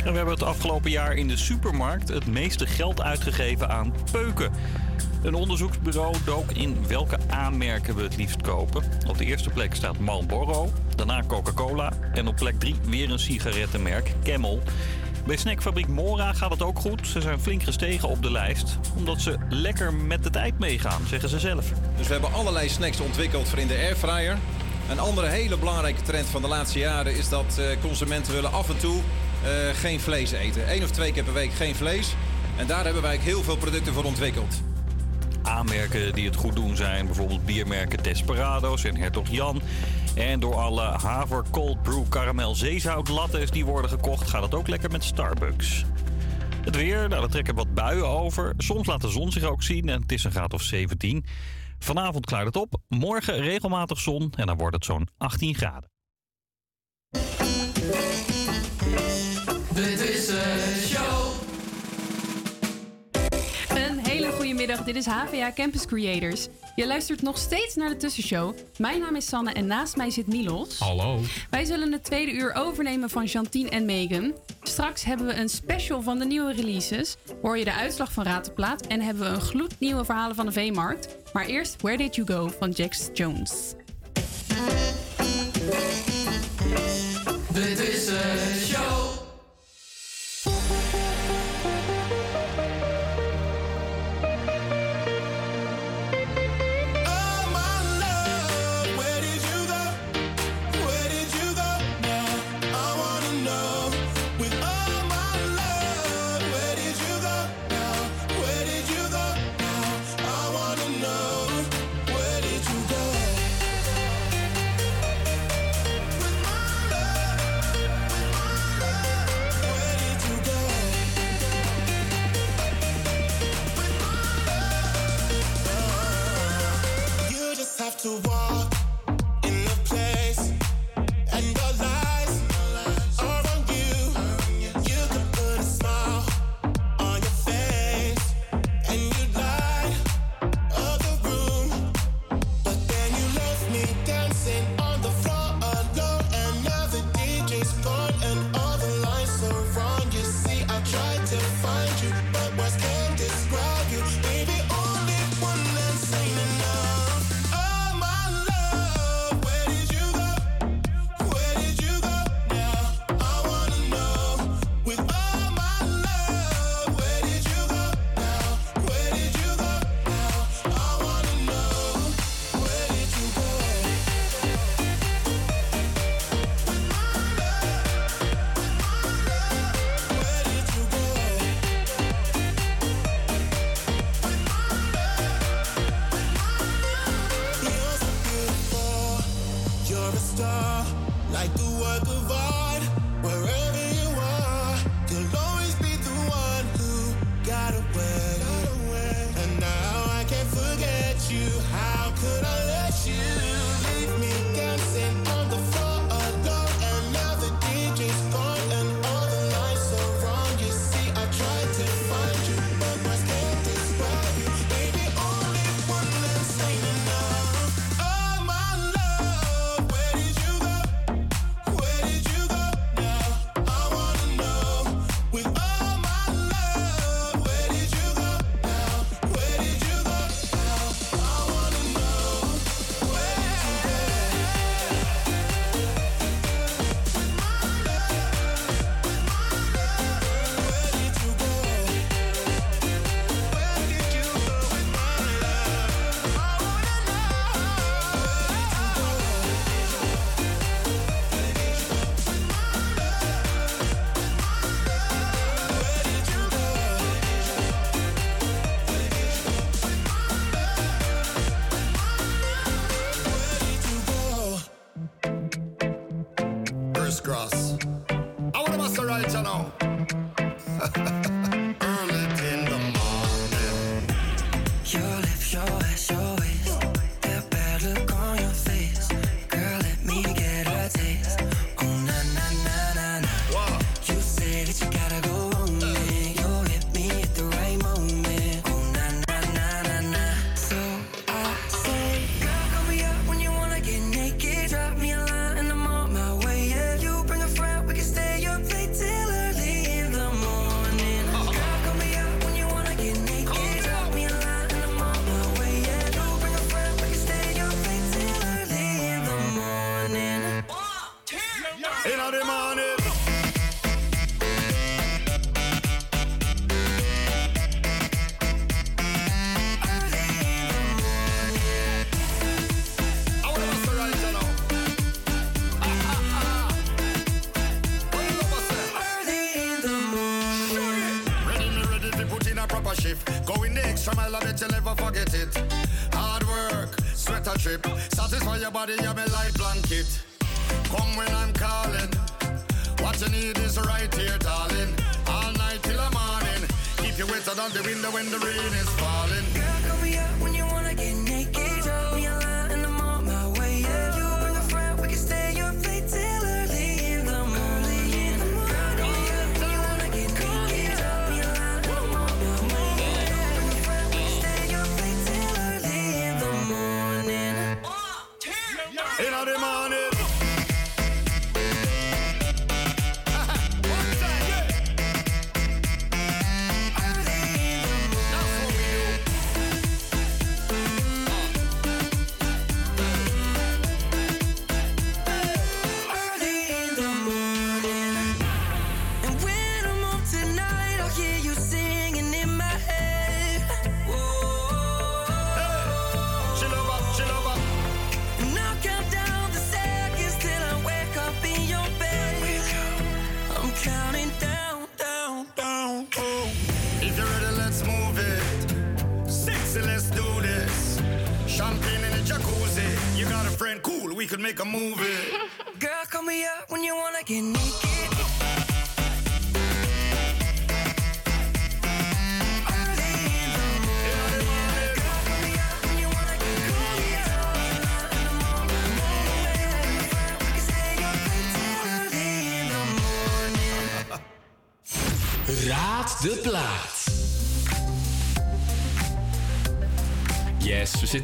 En we hebben het afgelopen jaar in de supermarkt het meeste geld uitgegeven aan peuken. Een onderzoeksbureau dook in welke aanmerken we het liefst kopen. Op de eerste plek staat Marlboro, daarna Coca-Cola en op plek 3 weer een sigarettenmerk, Camel. Bij snackfabriek Mora gaat het ook goed. Ze zijn flink gestegen op de lijst, omdat ze lekker met de tijd meegaan, zeggen ze zelf. Dus we hebben allerlei snacks ontwikkeld voor in de airfryer. Een andere hele belangrijke trend van de laatste jaren is dat eh, consumenten willen af en toe eh, geen vlees eten. Eén of twee keer per week geen vlees. En daar hebben wij heel veel producten voor ontwikkeld. Aanmerken die het goed doen zijn bijvoorbeeld biermerken Desperados en Hertog Jan. En door alle haver, cold brew, karamel, zeezout lattes die worden gekocht... gaat het ook lekker met Starbucks. Het weer, nou, trekken wat buien over. Soms laat de zon zich ook zien en het is een graad of 17. Vanavond klaart het op, morgen regelmatig zon en dan wordt het zo'n 18 graden. Goedemiddag, dit is HVA Campus Creators. Je luistert nog steeds naar de tussenshow. Mijn naam is Sanne en naast mij zit Milos. Hallo. Wij zullen het tweede uur overnemen van Chantine en Megan. Straks hebben we een special van de nieuwe releases. Hoor je de uitslag van Ratenplaat en hebben we een gloednieuwe verhalen van de Veemarkt. Maar eerst Where Did You Go van Jax Jones. souvent.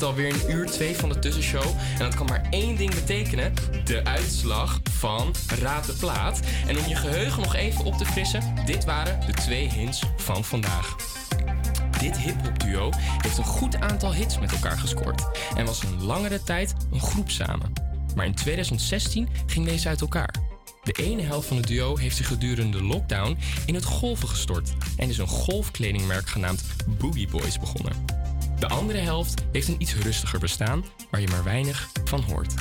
Zitten alweer in uur 2 van de tussenshow. En dat kan maar één ding betekenen: de uitslag van Raad de Plaat. En om je geheugen nog even op te frissen, dit waren de twee hints van vandaag. Dit hip-hop duo heeft een goed aantal hits met elkaar gescoord en was een langere tijd een groep samen. Maar in 2016 ging deze uit elkaar. De ene helft van het duo heeft zich gedurende de lockdown in het golven gestort en is een golfkledingmerk genaamd Boogie Boys begonnen. De andere helft heeft een iets rustiger bestaan waar je maar weinig van hoort.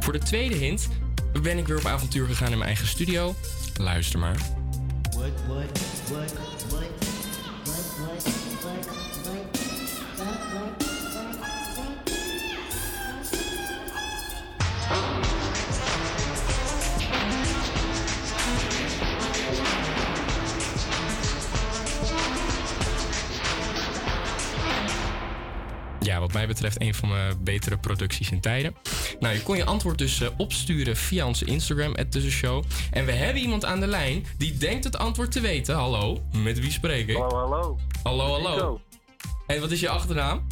Voor de tweede hint ben ik weer op avontuur gegaan in mijn eigen studio. Luister maar. Mij betreft een van mijn betere producties in tijden. Nou, je kon je antwoord dus eh, opsturen via onze Instagram, Tussenshow. En we hebben iemand aan de lijn die denkt het antwoord te weten. Hallo, met wie spreek ik? Hallo, hallo. Hallo, hallo. En wat is je achternaam?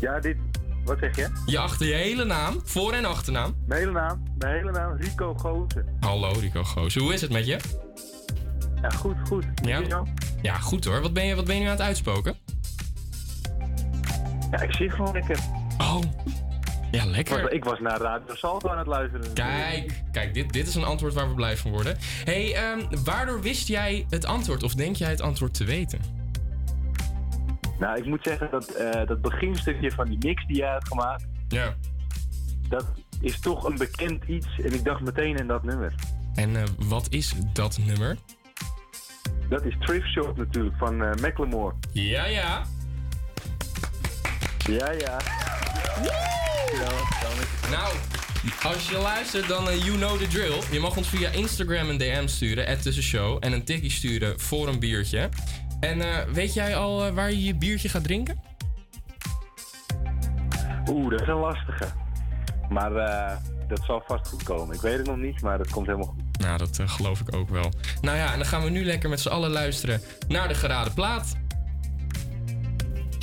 Ja, dit. Wat zeg je? Je achter je hele naam, voor- en achternaam. Mijn hele naam, mijn hele naam, Rico Goosen. Hallo Rico Goos, hoe is het met je? Ja, goed, goed. Ja, ja goed hoor. Wat ben, je, wat ben je nu aan het uitspoken? Ja, ik zie gewoon lekker. Oh, ja lekker. Ik was, ik was naar Radio Salto aan het luisteren. Kijk, kijk dit, dit is een antwoord waar we blij van worden. hey, ehm, waardoor wist jij het antwoord of denk jij het antwoord te weten? Nou, ik moet zeggen dat eh, dat beginstukje van die mix die jij hebt gemaakt... Ja. Dat is toch een bekend iets en ik dacht meteen in dat nummer. En eh, wat is dat nummer? Dat is Thrift Shop natuurlijk, van eh Macklemore. Ja, ja. Ja, ja. Nou, als je luistert, dan eh, you know the drill. Je mag ons via Instagram een DM sturen, at tussenshow. En een tikkie sturen voor een biertje. En eh, weet jij al eh, waar je je biertje gaat drinken? Oeh, dat is een lastige. Maar dat zal vast goed komen. Ik weet het nog niet, maar dat komt helemaal goed. Nou, dat geloof ik ook wel. Nou ja, en dan gaan we nu lekker met z'n allen luisteren naar de geraden plaat.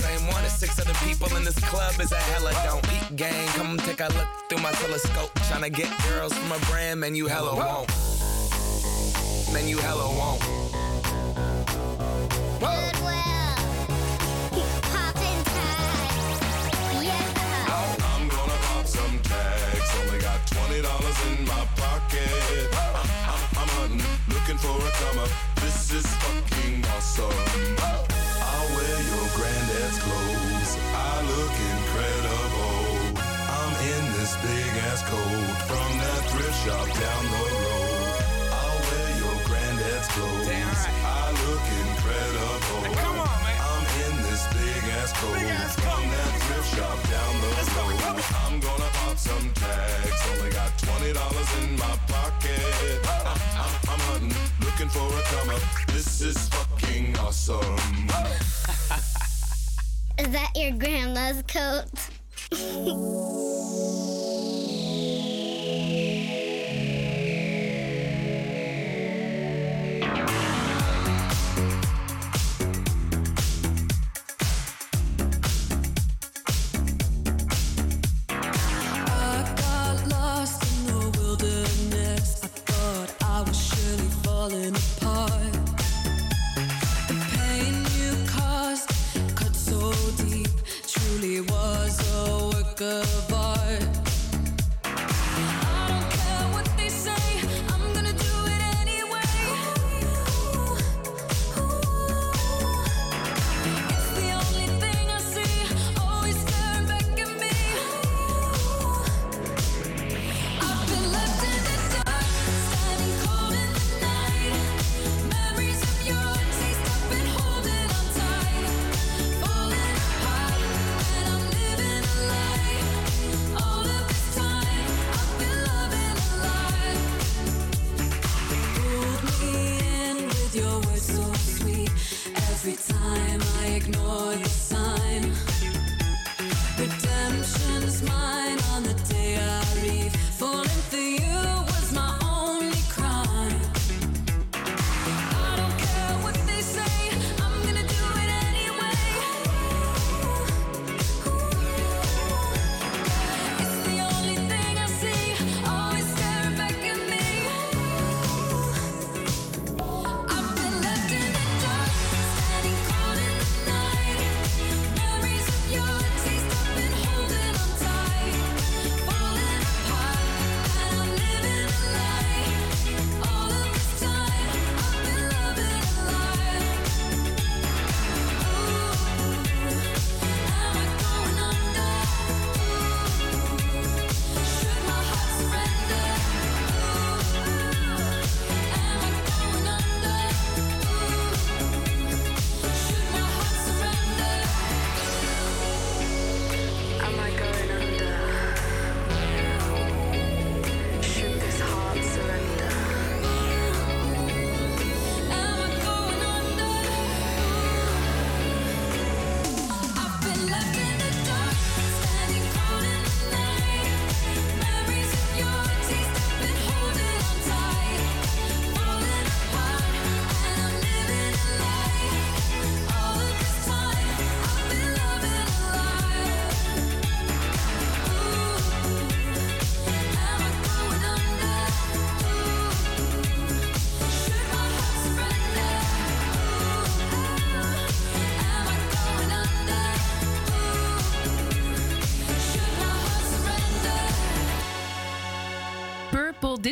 same one as six other people in this club is a hella don't eat gang. Come take a look through my telescope. Tryna get girls from a brand, man, you hella won't. Man, you hella won't. I'm gonna pop some tags. Only got twenty dollars in my pocket. I'm, I'm, I'm hunting, looking for a come up. This is fucking awesome. I'll wear your granddad's clothes. I look incredible. I'm in this big ass coat from that thrift shop down the road. I'll wear your granddad's clothes. I look incredible. Come on, man. I'm in this big ass coat from that thrift shop down the road. I'm gonna pop some. Only got twenty dollars in my pocket. I'm, I'm, I'm hunting, looking for a come up. This is fucking awesome. Is that your grandma's coat?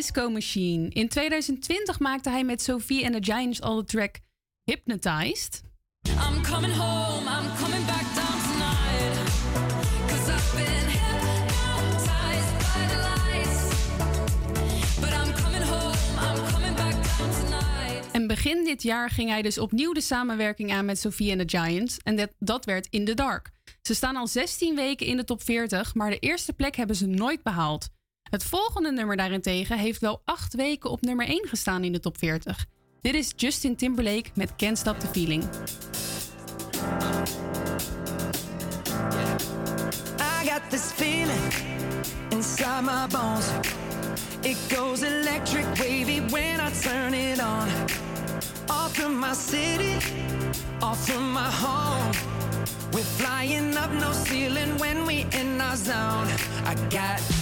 Disco Machine. In 2020 maakte hij met Sophie and the Giants al de track Hypnotized. I'm coming home, I'm coming back down tonight. Cause I've been hypnotized by the lights. But I'm coming home, I'm coming back down tonight. En begin dit jaar ging hij dus opnieuw de samenwerking aan met Sophie and the Giants. En dat, dat werd In the Dark. Ze staan al 16 weken in de top 40, maar de eerste plek hebben ze nooit behaald. Het volgende nummer daarentegen heeft wel 8 weken op nummer 1 gestaan in de top 40. Dit is Justin Timberlake met Can't Stop the Feeling. I got this feeling inside my bones. It goes electric wavy when I turn it on. Off from my city, off from my home. We're flying up no ceiling when we in our zone. I got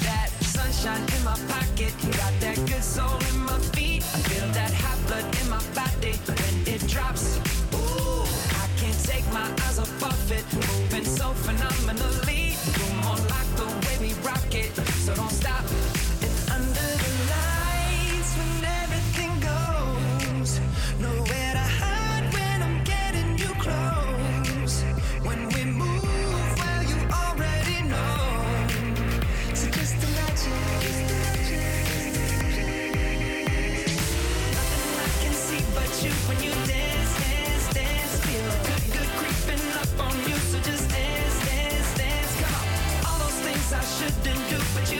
sunshine in my pocket, got that good soul in my feet. I feel that hot blood in my body when it drops. Ooh, I can't take my eyes off of it, moving so phenomenally. You're more like the way we rock it, so don't stop. I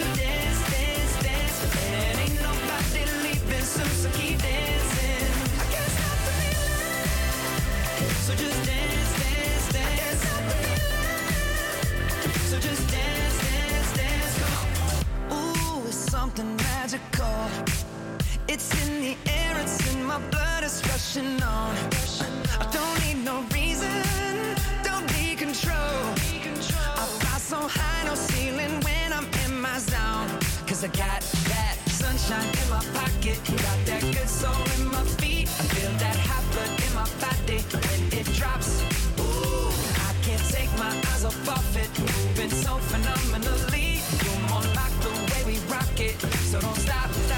guess I'm the feeling. So just dance, this, this, So just dance, this, dance. Ooh, something magical. It's in the air, it's in my blood, it's rushing on. I don't need no reason, don't need control. So high, no ceiling when I'm in my zone. Cause I got that sunshine in my pocket, got that good soul in my feet. I feel that hot blood in my body when it drops. Ooh, I can't take my eyes off of it, moving so phenomenally. You're more like the way we rock it, so don't stop, stop.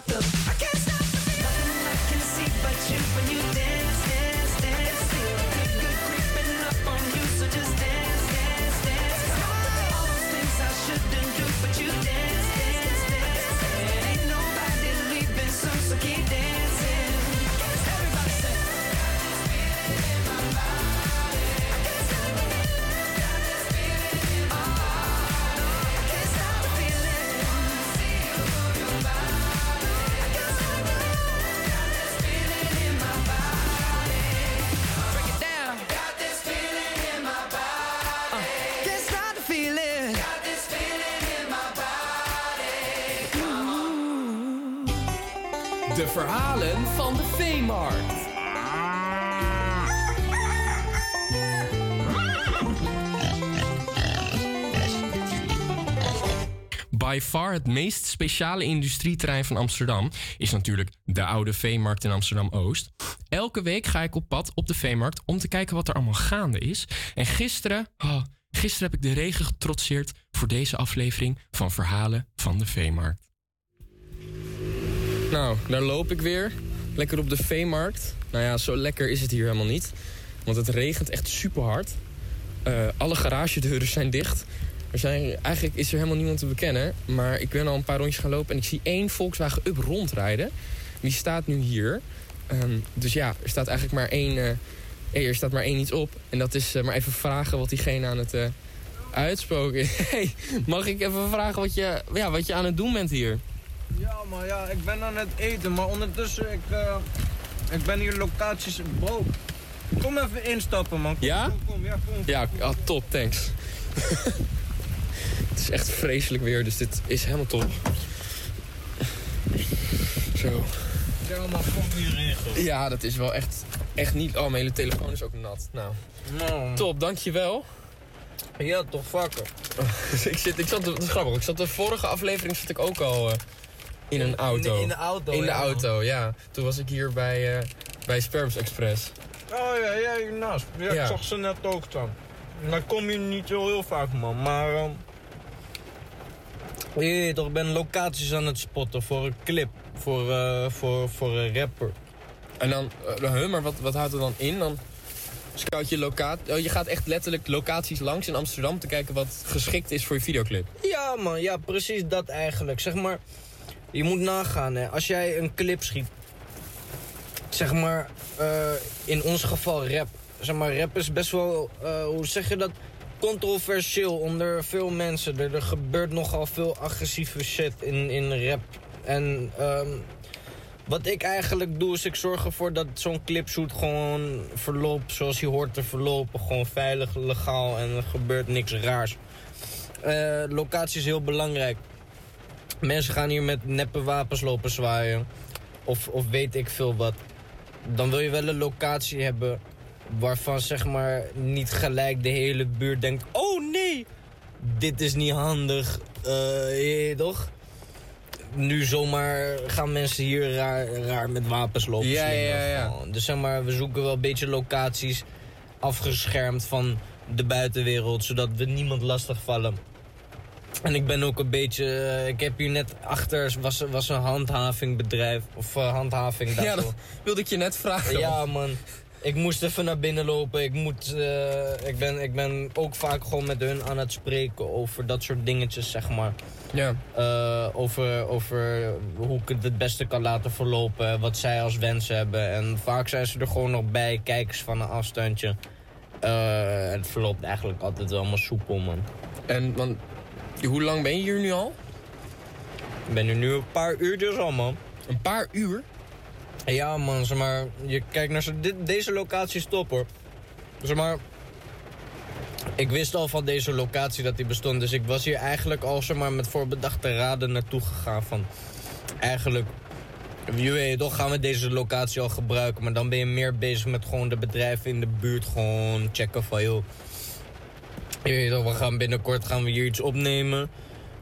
I can't stop the. Verhalen van de Veemarkt. By far het meest speciale industrieterrein van Amsterdam is natuurlijk de oude Veemarkt in Amsterdam-Oost. Elke week ga ik op pad op de Veemarkt om te kijken wat er allemaal gaande is. En gisteren, oh, gisteren heb ik de regen getrotseerd voor deze aflevering van Verhalen van de Veemarkt. Nou, daar loop ik weer. Lekker op de veemarkt. Nou ja, zo lekker is het hier helemaal niet. Want het regent echt super hard. alle garagedeuren zijn dicht. Er zijn, eigenlijk is er helemaal niemand te bekennen. Maar ik ben al een paar rondjes gaan lopen en ik zie één Volkswagen Up rondrijden. Die staat nu hier. Ehm, dus ja, er staat eigenlijk maar één, eh, er staat maar één iets op. En dat is eh, maar even vragen wat diegene aan het eh, uitspoken is. Hey, mag ik even vragen wat je, ja, wat je aan het doen bent hier? Ja, maar ja, ik ben aan het eten, maar ondertussen, ik, eh, ik ben hier locaties... Bro, kom even instappen, man. Kom, Ja? Kom, kom, ja, kom. Ja, ah, top, thanks. het is echt vreselijk weer, dus dit is helemaal top. Zo. Ja, maar kom hierin, goed. Ja, dat is wel echt, echt niet... Oh, mijn hele telefoon is ook nat. Nou, Nou, top, dankjewel. ja, toch vakken. ik, zit, ik zat, dat is grappig, ik zat de vorige aflevering zat ik ook al eh, in een auto. In de- in de auto, In de ja. auto, ja. Toen was ik hier bij, eh bij Sperms Express. Oh ja, ja, hiernaast. Ja, Ja. ik zag ze net ook staan. Dan kom je niet zo heel vaak, man. Maar, weet toch, ik ben locaties aan het spotten voor een clip. Voor, eh, voor, voor een rapper. En dan, uh, huh, maar wat, wat houdt er dan in? Dan scout je locatie... Oh, je gaat echt letterlijk locaties langs in Amsterdam... te kijken wat geschikt is voor je videoclip. Ja, man, ja, precies dat eigenlijk. Zeg maar, je moet nagaan, hè. Als jij een clip schiet, zeg maar, eh, in ons geval rap. Zeg maar, rap is best wel, eh, hoe zeg je dat, controversieel onder veel mensen. Er, gebeurt nogal veel agressieve shit in, in rap. En ehm, wat ik eigenlijk doe, is ik zorg ervoor dat zo'n clipshoot gewoon verloopt zoals hij hoort te verlopen. Gewoon veilig, legaal en er gebeurt niks raars. Eh, locatie is heel belangrijk. Mensen gaan hier met neppe wapens lopen zwaaien. Of, of weet ik veel wat. Dan wil je wel een locatie hebben waarvan zeg maar niet gelijk de hele buurt denkt... Oh nee, dit is niet handig. Eh, je weet toch? Nu zomaar gaan mensen hier raar, raar met wapens lopen Ja, ja, ja. Dus zeg maar, we zoeken wel een beetje locaties afgeschermd van de buitenwereld... zodat we niemand lastig vallen. En ik ben ook een beetje... eh, ik heb hier net achter was, was een handhavingbedrijf. Of eh, handhaving. daar Ja, dat wilde ik je net vragen. Ja, man. Ik moest even naar binnen lopen. Ik, moet, eh, ik, ben, ik ben ook vaak gewoon met hun aan het spreken over dat soort dingetjes, zeg maar. Ja. Over, over hoe ik het het beste kan laten verlopen. Wat zij als wens hebben. En vaak zijn ze er gewoon nog bij. Kijkers van een afstandje. Het verloopt eigenlijk altijd wel maar soepel, man. En want, hoe lang ben je hier nu al? Ik ben er nu een paar uurtjes al, man. Een paar uur? Ja, man, zeg maar, je kijkt naar dit, deze locatie is top, hoor. Zeg maar, ik wist al van deze locatie dat die bestond, dus ik was hier eigenlijk al zeg maar, met voorbedachte raden naartoe gegaan van... Eigenlijk, je weet toch, gaan we deze locatie al gebruiken, maar dan ben je meer bezig met gewoon de bedrijven in de buurt gewoon checken van, joh... We gaan binnenkort gaan we hier iets opnemen.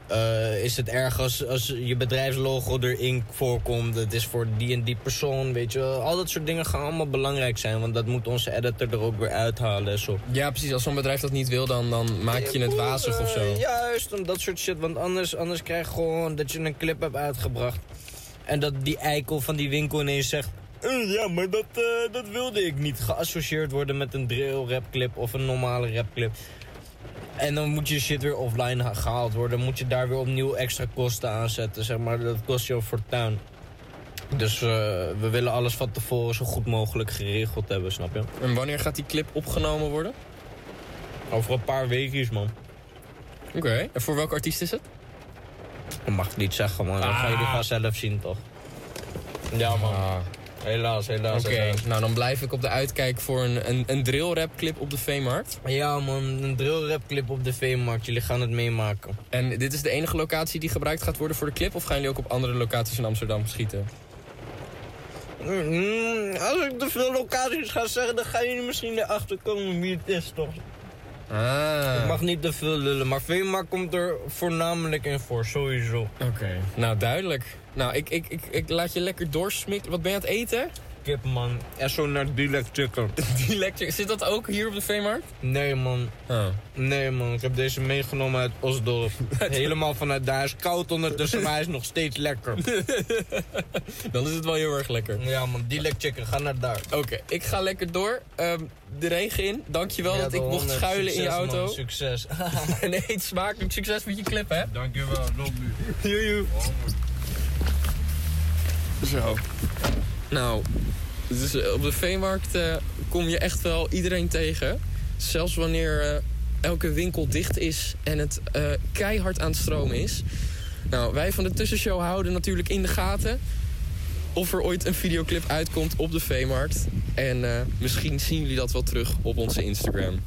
Eh, is het erg als, als je bedrijfslogo erin voorkomt? Het is voor die en die persoon, weet je. Al dat soort dingen gaan allemaal belangrijk zijn. Want dat moet onze editor er ook weer uithalen en zo. Ja, precies. Als zo'n bedrijf dat niet wil, dan, dan maak je het wazig of zo. Eh, juist, om dat soort shit. Want anders, anders krijg je gewoon dat je een clip hebt uitgebracht. En dat die eikel van die winkel ineens zegt... "Eh, ja, maar dat, dat wilde ik niet. Geassocieerd worden met een drill rap clip of een normale rap clip. En dan moet je shit weer offline ha- gehaald worden. Dan moet je daar weer opnieuw extra kosten aanzetten. Zeg maar, dat kost je een fortuin. Dus eh, we willen alles van tevoren zo goed mogelijk geregeld hebben, snap je? En wanneer gaat die clip opgenomen worden? Over een paar weekjes, man. Oké. En voor welke artiest is het? Dat mag ik niet zeggen, man. Dat Ah. gaan jullie vanzelf zien, toch? Ja, man. Helaas, helaas. Oké, nou dan blijf ik op de uitkijk voor een, een, een drill rap clip op de Veemarkt. Ja man, een drill rap clip op de Veemarkt. Jullie gaan het meemaken. En dit is de enige locatie die gebruikt gaat worden voor de clip? Of gaan jullie ook op andere locaties in Amsterdam schieten? Mm, als ik te veel locaties ga zeggen, dan gaan jullie misschien erachter komen wie het is, toch? Ah. Ik mag niet te veel lullen, maar Veemarkt komt er voornamelijk in voor, sowieso. Oké, nou duidelijk. Nou, ik, ik, ik, ik laat je lekker doorsmikken. Wat ben je aan het eten? Kip, man. En zo naar. Dilek Chicken. Zit dat ook hier op de Veemarkt? Nee, man. Oh. Nee, man. Ik heb deze meegenomen uit Osdorp. Helemaal vanuit daar. Is koud ondertussen, maar hij is nog steeds lekker. Dan is het wel heel erg lekker. Ja, man. Dilek Chicken. Ga naar daar. Oké, ik ga lekker door. Ehm, de regen in. Dankjewel Ja, dat ik mocht schuilen in je auto. man. Succes. nee, eet smakelijk. Succes met je clip, hè? Dankjewel. Love you. Joejoe. Zo. Nou, dus eh, op de veemarkt eh, kom je echt wel iedereen tegen. Zelfs wanneer eh, elke winkel dicht is en het keihard aan het stromen is. Nou, wij van de tussenshow houden natuurlijk in de gaten of er ooit een videoclip uitkomt op de veemarkt. En misschien zien jullie dat wel terug op onze Instagram.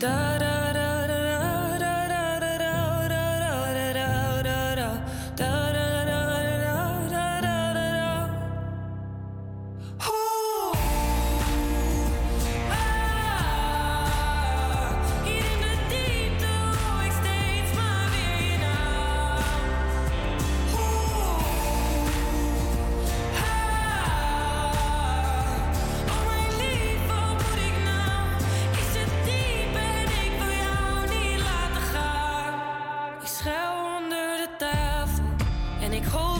die take hold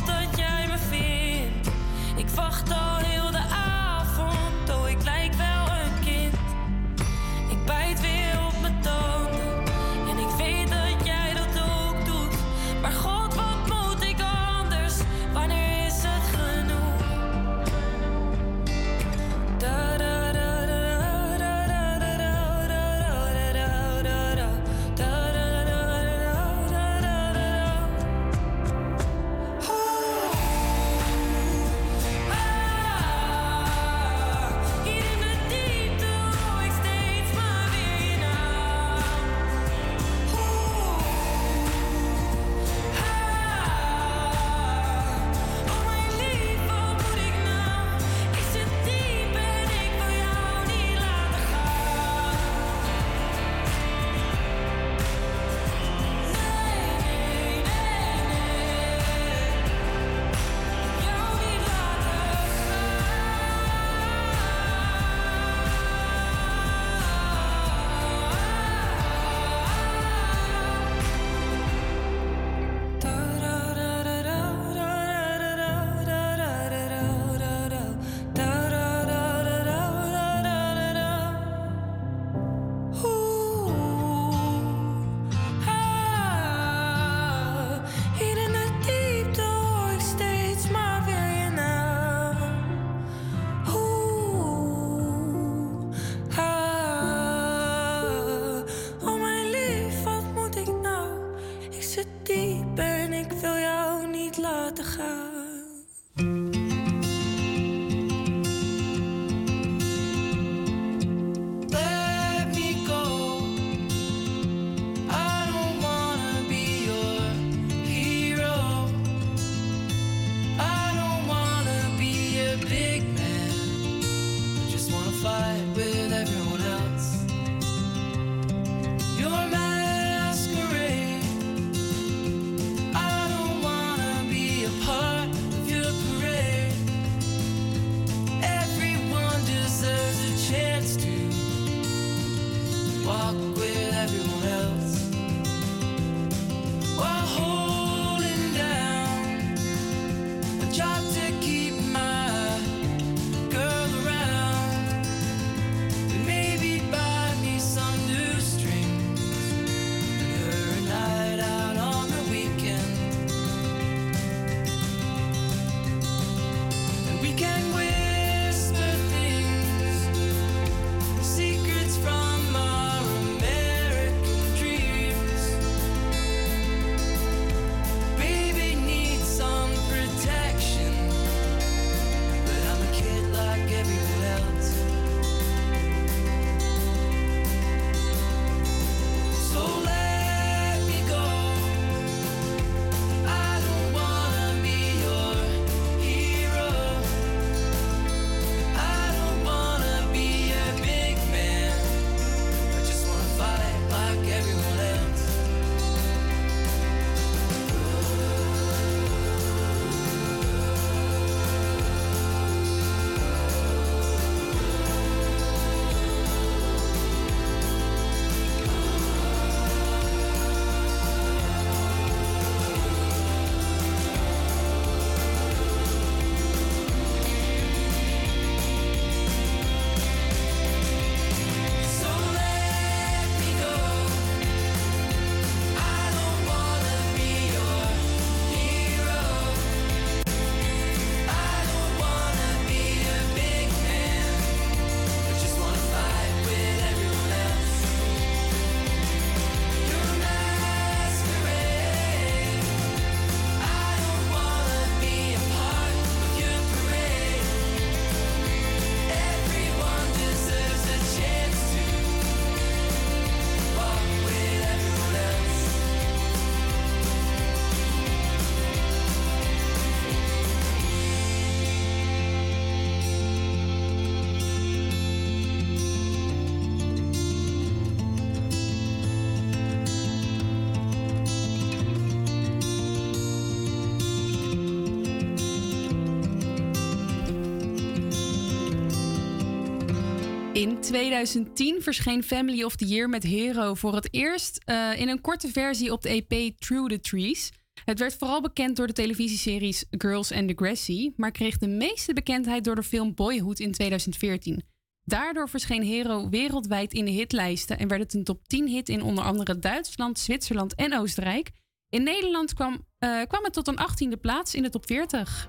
2010 verscheen Family of the Year met Hero voor het eerst eh, in een korte versie op de EP Through the Trees. Het werd vooral bekend door de televisieseries Girls and Degrassi, maar kreeg de meeste bekendheid door de film Boyhood in 2014. Daardoor verscheen Hero wereldwijd in de hitlijsten en werd het een top 10 hit in onder andere Duitsland, Zwitserland en Oostenrijk. In Nederland kwam, eh, kwam het tot een 18e plaats in de top 40.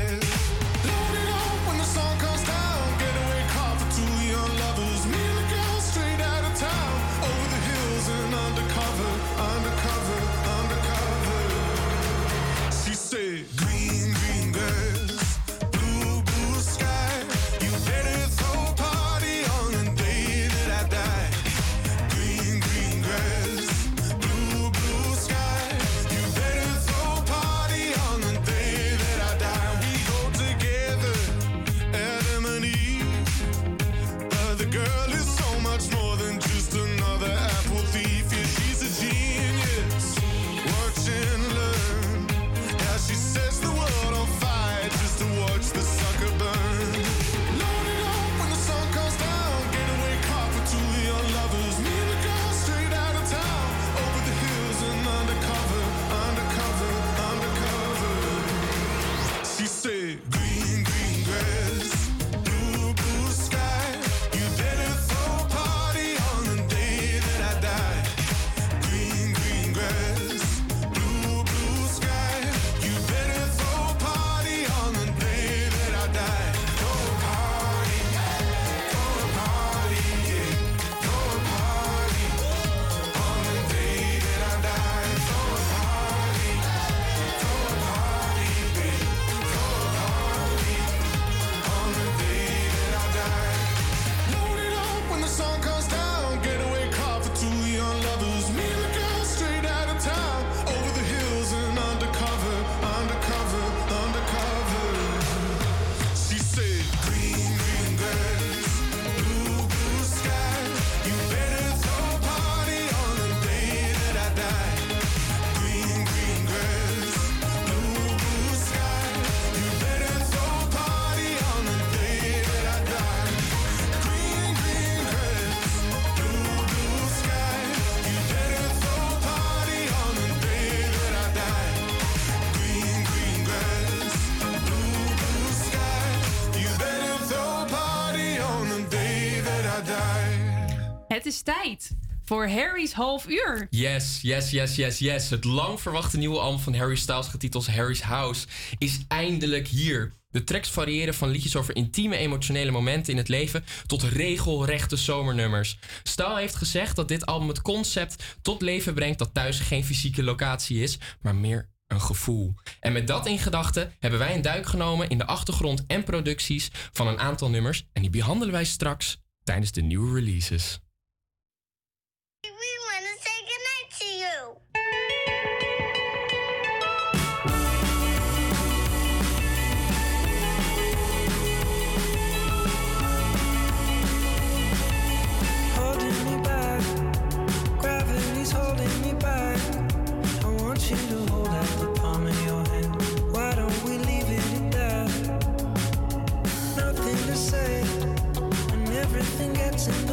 Is tijd voor Harry's half uur. Yes, yes, yes, yes, yes. Het lang verwachte nieuwe album van Harry Styles, getiteld Harry's House, is eindelijk hier. De tracks variëren van liedjes over intieme emotionele momenten in het leven tot regelrechte zomernummers. Styles heeft gezegd dat dit album het concept tot leven brengt dat thuis geen fysieke locatie is, maar meer een gevoel. En met dat in gedachten hebben wij een duik genomen in de achtergrond en producties van een aantal nummers en die behandelen wij straks tijdens de nieuwe releases. We want to say goodnight to you. holding me back. Gravity's holding me back. I want you to hold out the palm of your hand. Why don't we leave it at that? Nothing to say, and everything gets in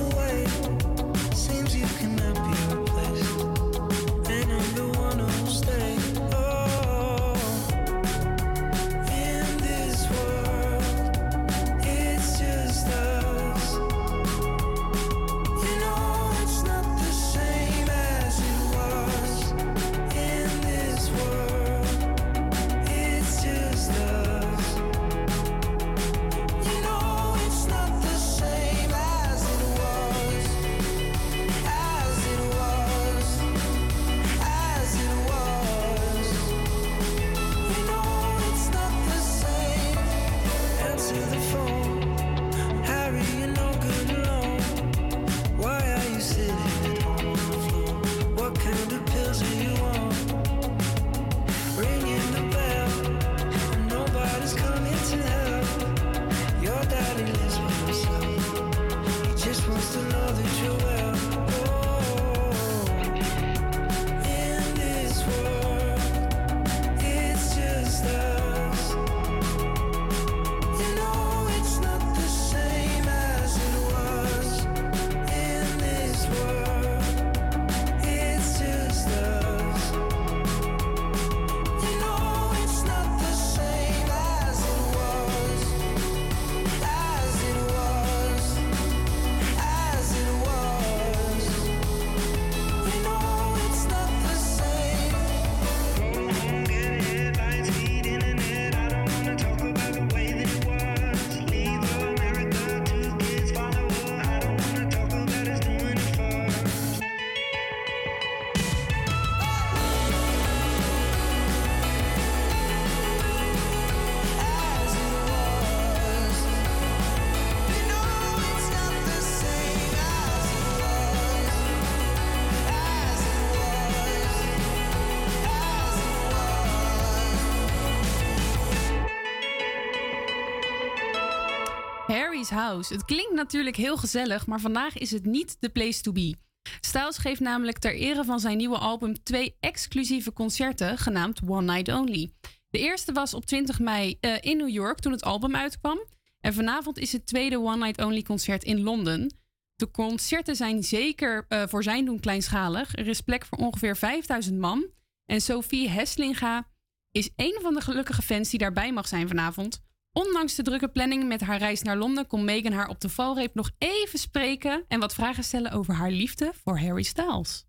Het klinkt natuurlijk heel gezellig, maar vandaag is het niet de place to be. Styles geeft namelijk ter ere van zijn nieuwe album twee exclusieve concerten, genaamd One Night Only. De eerste was op 20 mei eh, in New York toen het album uitkwam. En vanavond is het tweede One Night Only concert in Londen. De concerten zijn zeker eh, voor zijn doen kleinschalig. Er is plek voor ongeveer 5000 man. En Sophie Heslinga is een van de gelukkige fans die daarbij mag zijn vanavond. Ondanks de drukke planning met haar reis naar Londen kon Megan haar op de valreep nog even spreken en wat vragen stellen over haar liefde voor Harry Styles.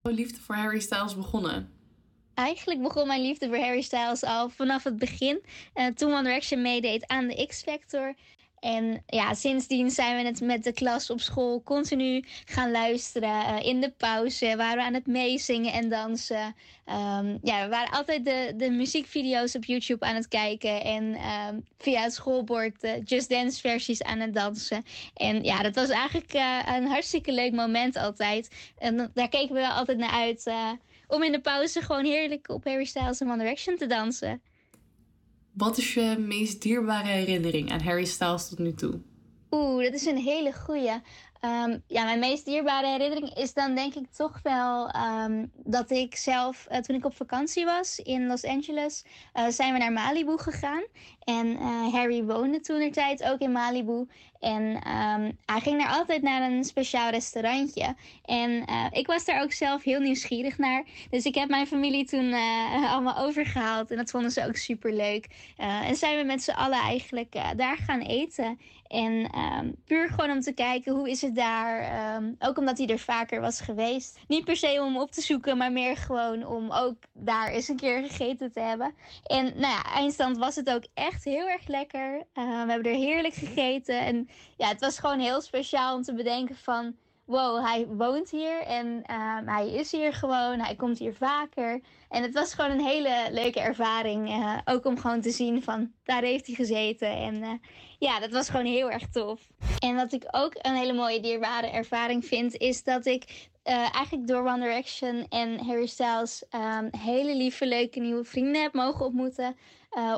Jouw liefde voor Harry Styles begonnen? Eigenlijk begon mijn liefde voor Harry Styles al vanaf het begin. eh, toen One Direction meedeed aan de X-Factor. En ja, sindsdien zijn we het met de klas op school continu gaan luisteren. Eh, in de pauze waren we aan het meezingen en dansen. Ehm, ja, we waren altijd de, de muziekvideo's op YouTube aan het kijken. En ehm, via het schoolbord de Just Dance versies aan het dansen. En ja, dat was eigenlijk eh, een hartstikke leuk moment altijd. En daar keken we altijd naar uit. eh, om in de pauze gewoon heerlijk op Harry Styles en One Direction te dansen. Wat is je meest dierbare herinnering aan Harry Styles tot nu toe? Oeh, dat is een hele goeie. Ehm, ja, mijn meest dierbare herinnering is dan denk ik toch wel ehm, dat ik zelf, eh, toen ik op vakantie was in Los Angeles, eh, zijn we naar Malibu gegaan. En eh, Harry woonde toen er tijd ook in Malibu. En ehm, hij ging daar altijd naar een speciaal restaurantje. En ik was daar ook zelf heel nieuwsgierig naar. Dus ik heb mijn familie toen allemaal overgehaald. En dat vonden ze ook super leuk. en zijn we met z'n allen eigenlijk daar gaan eten. En ehm, puur gewoon om te kijken hoe is het daar. Ehm, ook omdat hij er vaker was geweest. Niet per se om hem op te zoeken, maar meer gewoon om ook daar eens een keer gegeten te hebben. En nou ja, eindstand was het ook echt heel erg lekker. Eh, we hebben er heerlijk gegeten. En ja, het was gewoon heel speciaal om te bedenken van... Wow, hij woont hier en ehm, hij is hier gewoon. Hij komt hier vaker. En het was gewoon een hele leuke ervaring. eh, ook om gewoon te zien van, daar heeft hij gezeten. En eh, ja, dat was gewoon heel erg tof. En wat ik ook een hele mooie dierbare ervaring vind, is dat ik eh, eigenlijk door One Direction en Harry Styles ehm, hele lieve, leuke nieuwe vrienden heb mogen ontmoeten.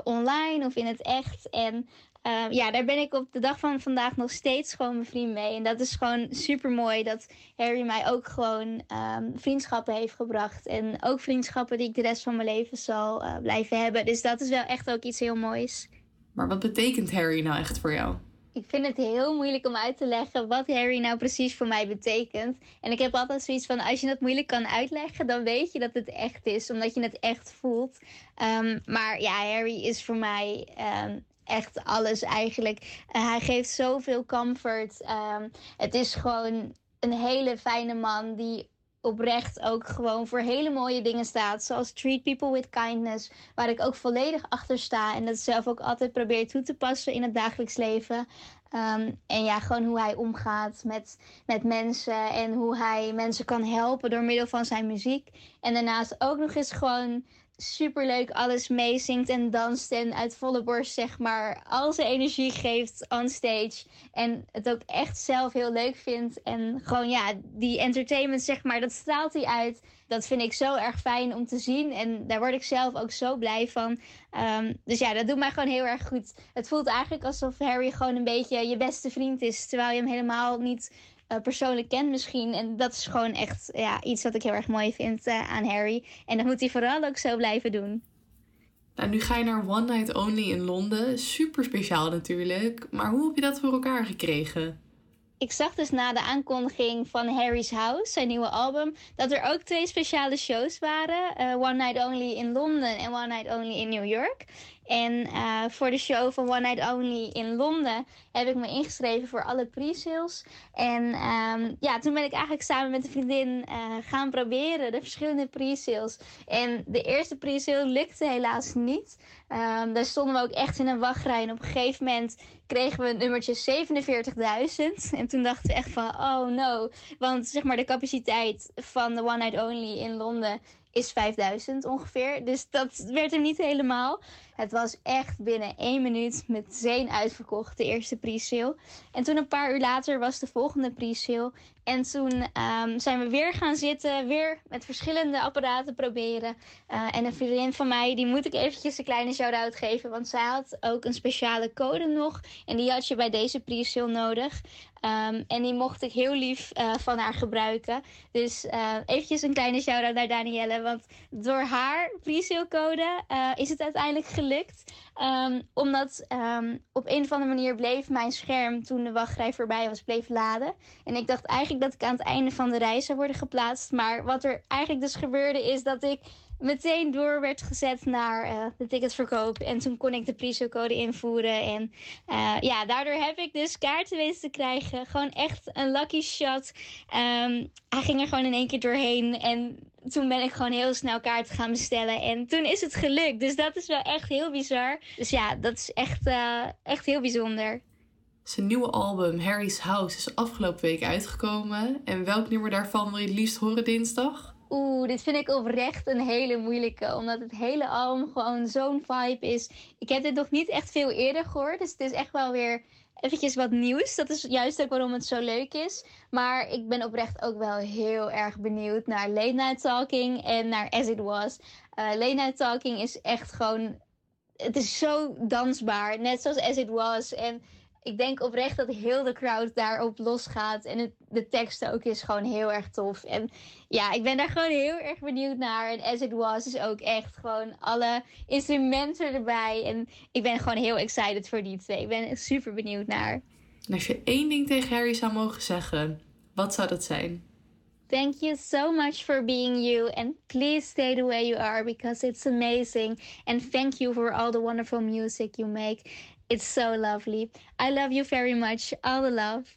online of in het echt. En ehm, ja, daar ben ik op de dag van vandaag nog steeds gewoon mijn vriend mee. En dat is gewoon super mooi dat Harry mij ook gewoon ehm, vriendschappen heeft gebracht. En ook vriendschappen die ik de rest van mijn leven zal eh, blijven hebben. Dus dat is wel echt ook iets heel moois. Maar wat betekent Harry nou echt voor jou? Ik vind het heel moeilijk om uit te leggen wat Harry nou precies voor mij betekent. En ik heb altijd zoiets van, als je dat moeilijk kan uitleggen, dan weet je dat het echt is, omdat je het echt voelt. Ehm, maar ja, Harry is voor mij echt alles eigenlijk. Eh, hij geeft zoveel comfort. Ehm, het is gewoon een hele fijne man die oprecht ook gewoon voor hele mooie dingen staat. Zoals Treat People with Kindness, waar ik ook volledig achter sta. En dat zelf ook altijd probeer toe te passen in het dagelijks leven. Ehm, en ja, gewoon hoe hij omgaat met, met mensen en hoe hij mensen kan helpen door middel van zijn muziek. En daarnaast ook nog eens gewoon super leuk alles meezingt en danst en uit volle borst zeg maar al zijn energie geeft on stage. En het ook echt zelf heel leuk vindt. En gewoon ja, die entertainment zeg maar, dat straalt hij uit. Dat vind ik zo erg fijn om te zien. En daar word ik zelf ook zo blij van. Ehm, dus ja, dat doet mij gewoon heel erg goed. Het voelt eigenlijk alsof Harry gewoon een beetje je beste vriend is. Terwijl je hem helemaal niet eh, persoonlijk kent misschien. En dat is gewoon echt ja, iets wat ik heel erg mooi vind eh, aan Harry. En dat moet hij vooral ook zo blijven doen. Nou, nu ga je naar One Night Only in Londen. Super speciaal natuurlijk. Maar hoe heb je dat voor elkaar gekregen? Ik zag dus na de aankondiging van Harry's House, zijn nieuwe album, dat er ook twee speciale shows waren. eh, One Night Only in Londen en One Night Only in New York. En eh, voor de show van One Night Only in Londen heb ik me ingeschreven voor alle pre-sales. En ehm, ja, toen ben ik eigenlijk samen met een vriendin eh, gaan proberen de verschillende pre-sales. En de eerste pre-sale lukte helaas niet. Ehm, daar stonden we ook echt in een wachtrij. En op een gegeven moment kregen we een nummertje 47.000. En toen dachten we echt van, oh no. Want zeg maar de capaciteit van de One Night Only in Londen is 5000 ongeveer. Dus dat werd hem niet helemaal. Het was echt binnen één minuut meteen uitverkocht, de eerste pre-sale. En toen een paar uur later was de volgende pre-sale. En toen ehm, zijn we weer gaan zitten, weer met verschillende apparaten proberen. Eh, en een vriendin van mij, die moet ik eventjes een kleine shout-out geven. Want zij had ook een speciale code nog. En die had je bij deze pre-sale nodig. Ehm, en die mocht ik heel lief eh, van haar gebruiken. Dus eh eventjes een kleine shout-out naar Danielle. Want door haar pre-sale code is het uiteindelijk gelukt. Ehm, omdat ehm, op een of andere manier bleef mijn scherm toen de wachtrij voorbij was, bleef laden. En ik dacht eigenlijk dat ik aan het einde van de reis zou worden geplaatst. Maar wat er eigenlijk dus gebeurde is dat ik meteen door werd gezet naar eh, de ticketverkoop. En toen kon ik de pre-sale-code invoeren. En eh, ja, daardoor heb ik dus kaarten weten te krijgen. Gewoon echt een lucky shot. Ehm, hij ging er gewoon in één keer doorheen. En toen ben ik gewoon heel snel kaarten gaan bestellen. En toen is het gelukt. Dus dat is wel echt heel bizar. Dus ja, dat is echt, eh, echt heel bijzonder. Zijn nieuwe album Harry's House is afgelopen week uitgekomen. En welk nummer daarvan wil je het liefst horen dinsdag? Oeh, dit vind ik oprecht een hele moeilijke. Omdat het hele album gewoon zo'n vibe is. Ik heb dit nog niet echt veel eerder gehoord. Dus het is echt wel weer eventjes wat nieuws. Dat is juist ook waarom het zo leuk is. Maar ik ben oprecht ook wel heel erg benieuwd naar Late Night Talking en naar As It Was. Eh, Late Night Talking is echt gewoon... Het is zo dansbaar, net zoals As It Was. En ik denk oprecht dat heel de crowd daarop losgaat. En het, de tekst ook is gewoon heel erg tof. En ja, ik ben daar gewoon heel erg benieuwd naar. En As It Was is ook echt gewoon alle instrumenten erbij. En ik ben gewoon heel excited voor die twee. Ik ben er super benieuwd naar. En als je één ding tegen Harry zou mogen zeggen, wat zou dat zijn? Thank you so much for being you. And please stay the way you are because it's amazing. And thank you for all the wonderful music you make. It's so lovely. I love you very much. All the love.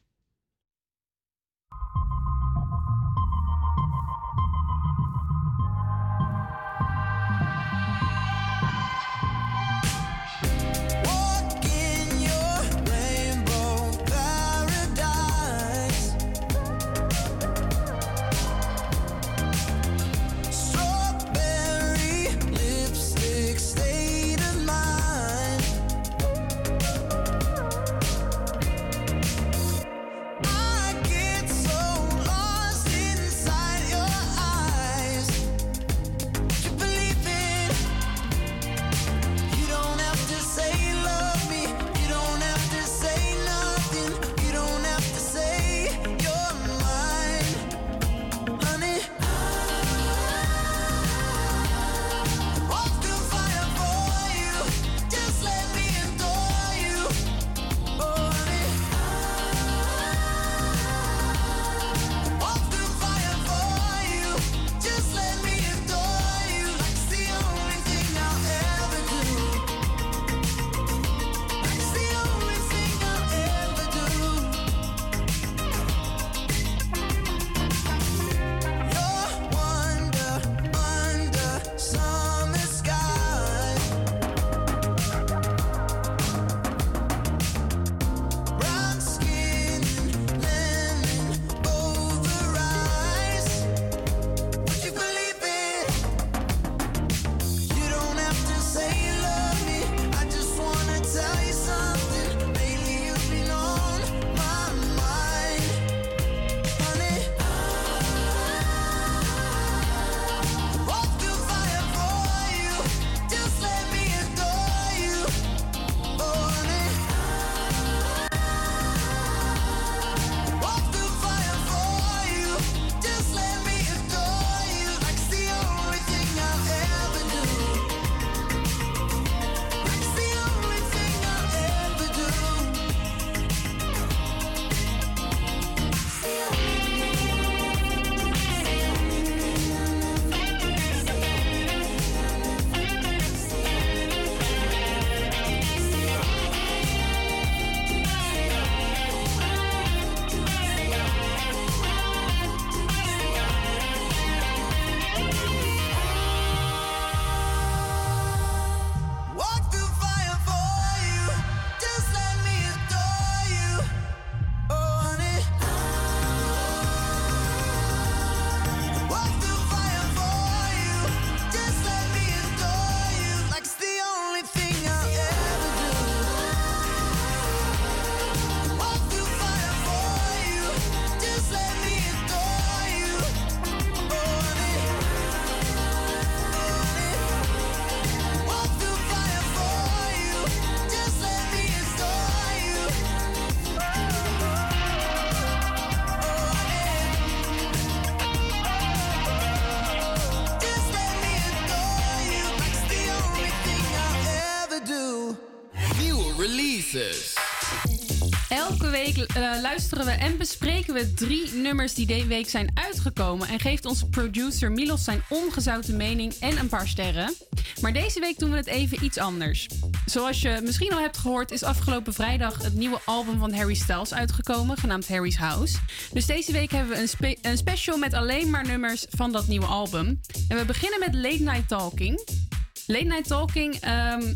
Eh, luisteren we en bespreken we drie nummers die deze week zijn uitgekomen. En geeft onze producer Milos zijn ongezouten mening en een paar sterren. Maar deze week doen we het even iets anders. Zoals je misschien al hebt gehoord, is afgelopen vrijdag het nieuwe album van Harry Styles uitgekomen, genaamd Harry's House. Dus deze week hebben we een, een special met alleen maar nummers van dat nieuwe album. En we beginnen met Late Night Talking. Late Night Talking, ehm,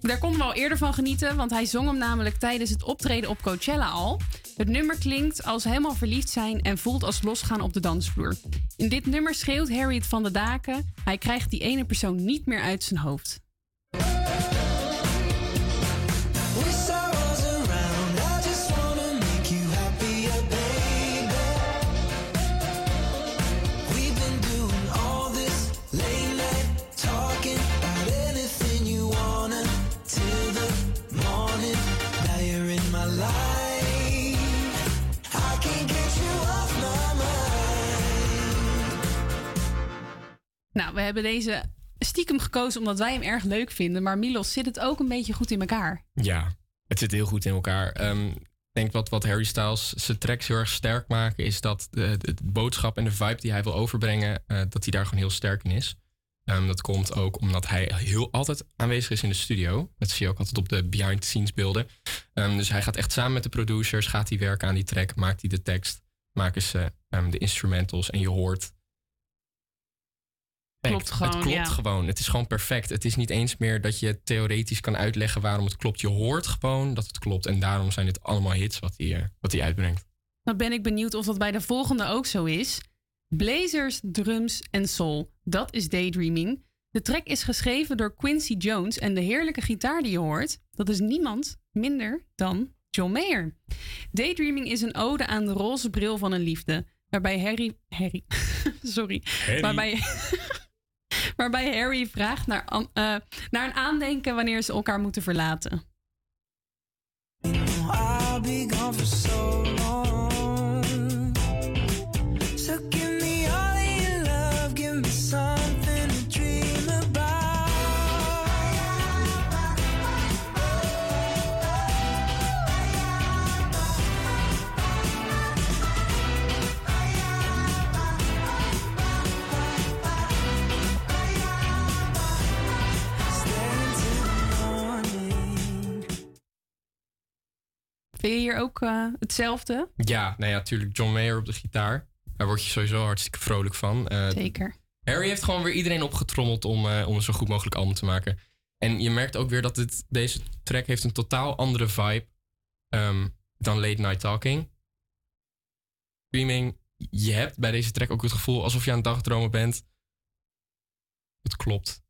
daar konden we al eerder van genieten, want hij zong hem namelijk tijdens het optreden op Coachella al. Het nummer klinkt als helemaal verliefd zijn en voelt als losgaan op de dansvloer. In dit nummer schreeuwt Harry het van de daken. Hij krijgt die ene persoon niet meer uit zijn hoofd. Nou, we hebben deze stiekem gekozen omdat wij hem erg leuk vinden. Maar Milos zit het ook een beetje goed in elkaar. Ja, het zit heel goed in elkaar. Ehm, ik denk wat, wat Harry Styles zijn tracks heel erg sterk maken... is dat de, de boodschap en de vibe die hij wil overbrengen... eh, dat hij daar gewoon heel sterk in is. Ehm, dat komt ook omdat hij heel altijd aanwezig is in de studio. Dat zie je ook altijd op de behind-the-scenes beelden. Ehm, dus hij gaat echt samen met de producers... gaat hij werken aan die track, maakt hij de tekst... maken ze de instrumentals en je hoort... Klopt Het gewoon, klopt ja. gewoon. Het is gewoon perfect. Het is niet eens meer dat je theoretisch kan uitleggen waarom het klopt. Je hoort gewoon dat het klopt. En daarom zijn dit allemaal hits wat hij, eh, wat hij uitbrengt. Dan ben ik benieuwd of dat bij de volgende ook zo is. Blazers, drums en soul. Dat is Daydreaming. De track is geschreven door Quincy Jones en de heerlijke gitaar die je hoort, dat is niemand minder dan John Mayer. Daydreaming is een ode aan de roze bril van een liefde, waarbij Harry, Harry, sorry, Harry. waarbij, waarbij Harry vraagt naar, eh, naar een aandenken wanneer ze elkaar moeten verlaten. Vind je hier ook eh, hetzelfde? Ja, nou ja, natuurlijk John Mayer op de gitaar. Daar word je sowieso hartstikke vrolijk van. Eh, Zeker. Harry heeft gewoon weer iedereen opgetrommeld om, eh, om een zo goed mogelijk album te maken. En je merkt ook weer dat dit, deze track heeft een totaal andere vibe ehm, dan Late Night Talking. Streaming, je hebt bij deze track ook het gevoel alsof je aan het dagdromen bent. Het klopt.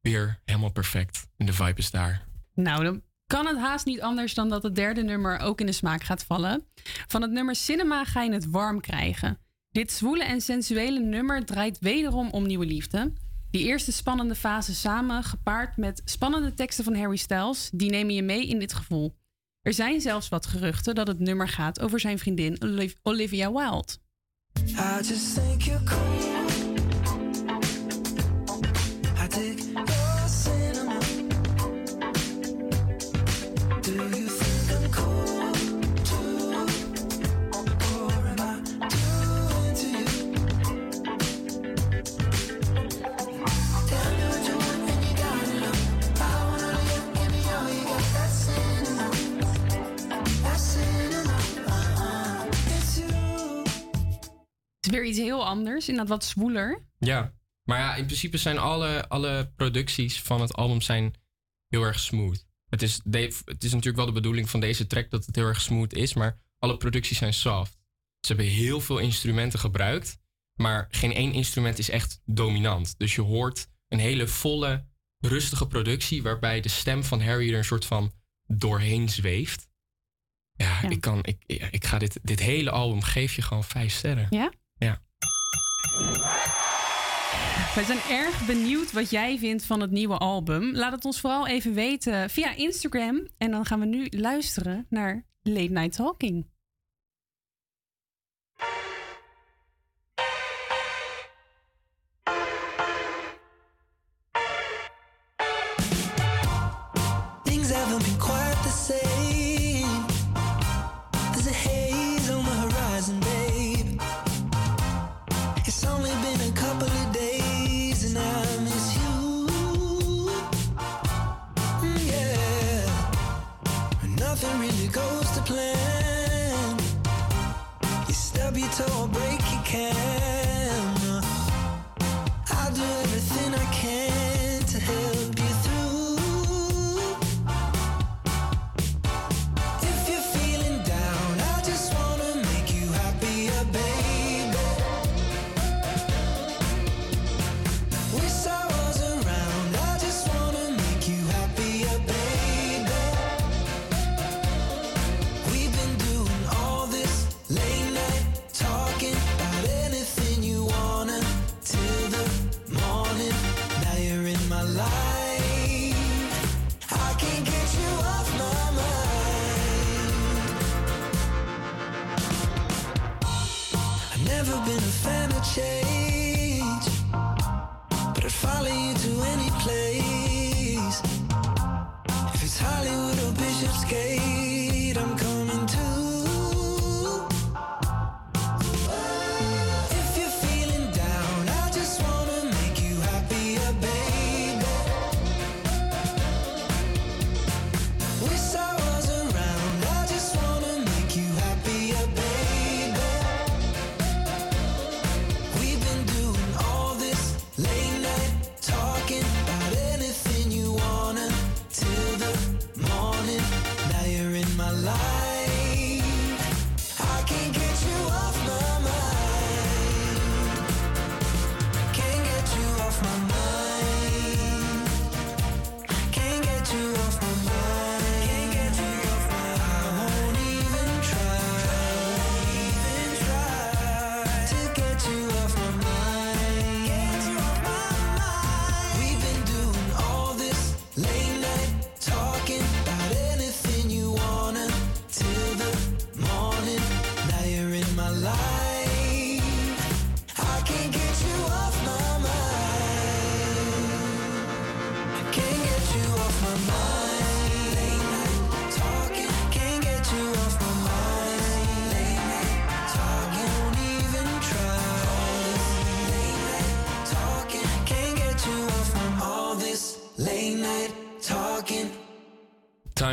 Weer helemaal perfect. En de vibe is daar. Nou, dan kan het haast niet anders dan dat het derde nummer ook in de smaak gaat vallen. Van het nummer Cinema ga je het warm krijgen. Dit zwoele en sensuele nummer draait wederom om nieuwe liefde. Die eerste spannende fase samen, gepaard met spannende teksten van Harry Styles, die nemen je mee in dit gevoel. Er zijn zelfs wat geruchten dat het nummer gaat over zijn vriendin Oliv- Olivia Wilde. I just think is weer iets heel anders, inderdaad wat zwoeler. Ja, maar ja, in principe zijn alle, alle producties van het album zijn heel erg smooth. Het is, de- het is natuurlijk wel de bedoeling van deze track dat het heel erg smooth is, maar alle producties zijn soft. Ze hebben heel veel instrumenten gebruikt, maar geen één instrument is echt dominant. Dus je hoort een hele volle, rustige productie waarbij de stem van Harry er een soort van doorheen zweeft. Ja, ik kan, ik, ik ga dit, dit hele album geef je gewoon vijf sterren. Ja? Ja. We zijn erg benieuwd wat jij vindt van het nieuwe album. Laat het ons vooral even weten via Instagram. En dan gaan we nu luisteren naar Late Night Talking.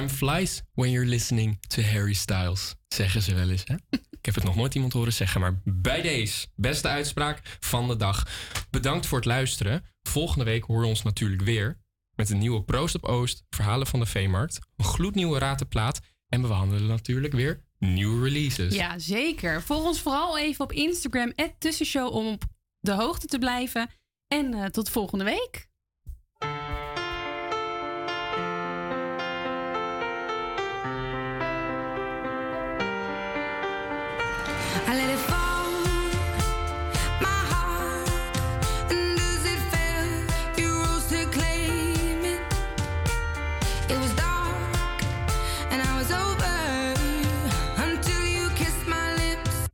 Flies when you're listening to Harry Styles, zeggen ze wel eens. Hè? Ik heb het nog nooit iemand horen zeggen, maar bij deze, beste uitspraak van de dag. Bedankt voor het luisteren. Volgende week horen we ons natuurlijk weer met een nieuwe Proost op Oost, verhalen van de veemarkt, een gloednieuwe ratenplaat en we behandelen natuurlijk weer nieuwe releases. Ja, zeker. Volg ons vooral even op Instagram, @tussenshow om op de hoogte te blijven. En eh, tot volgende week.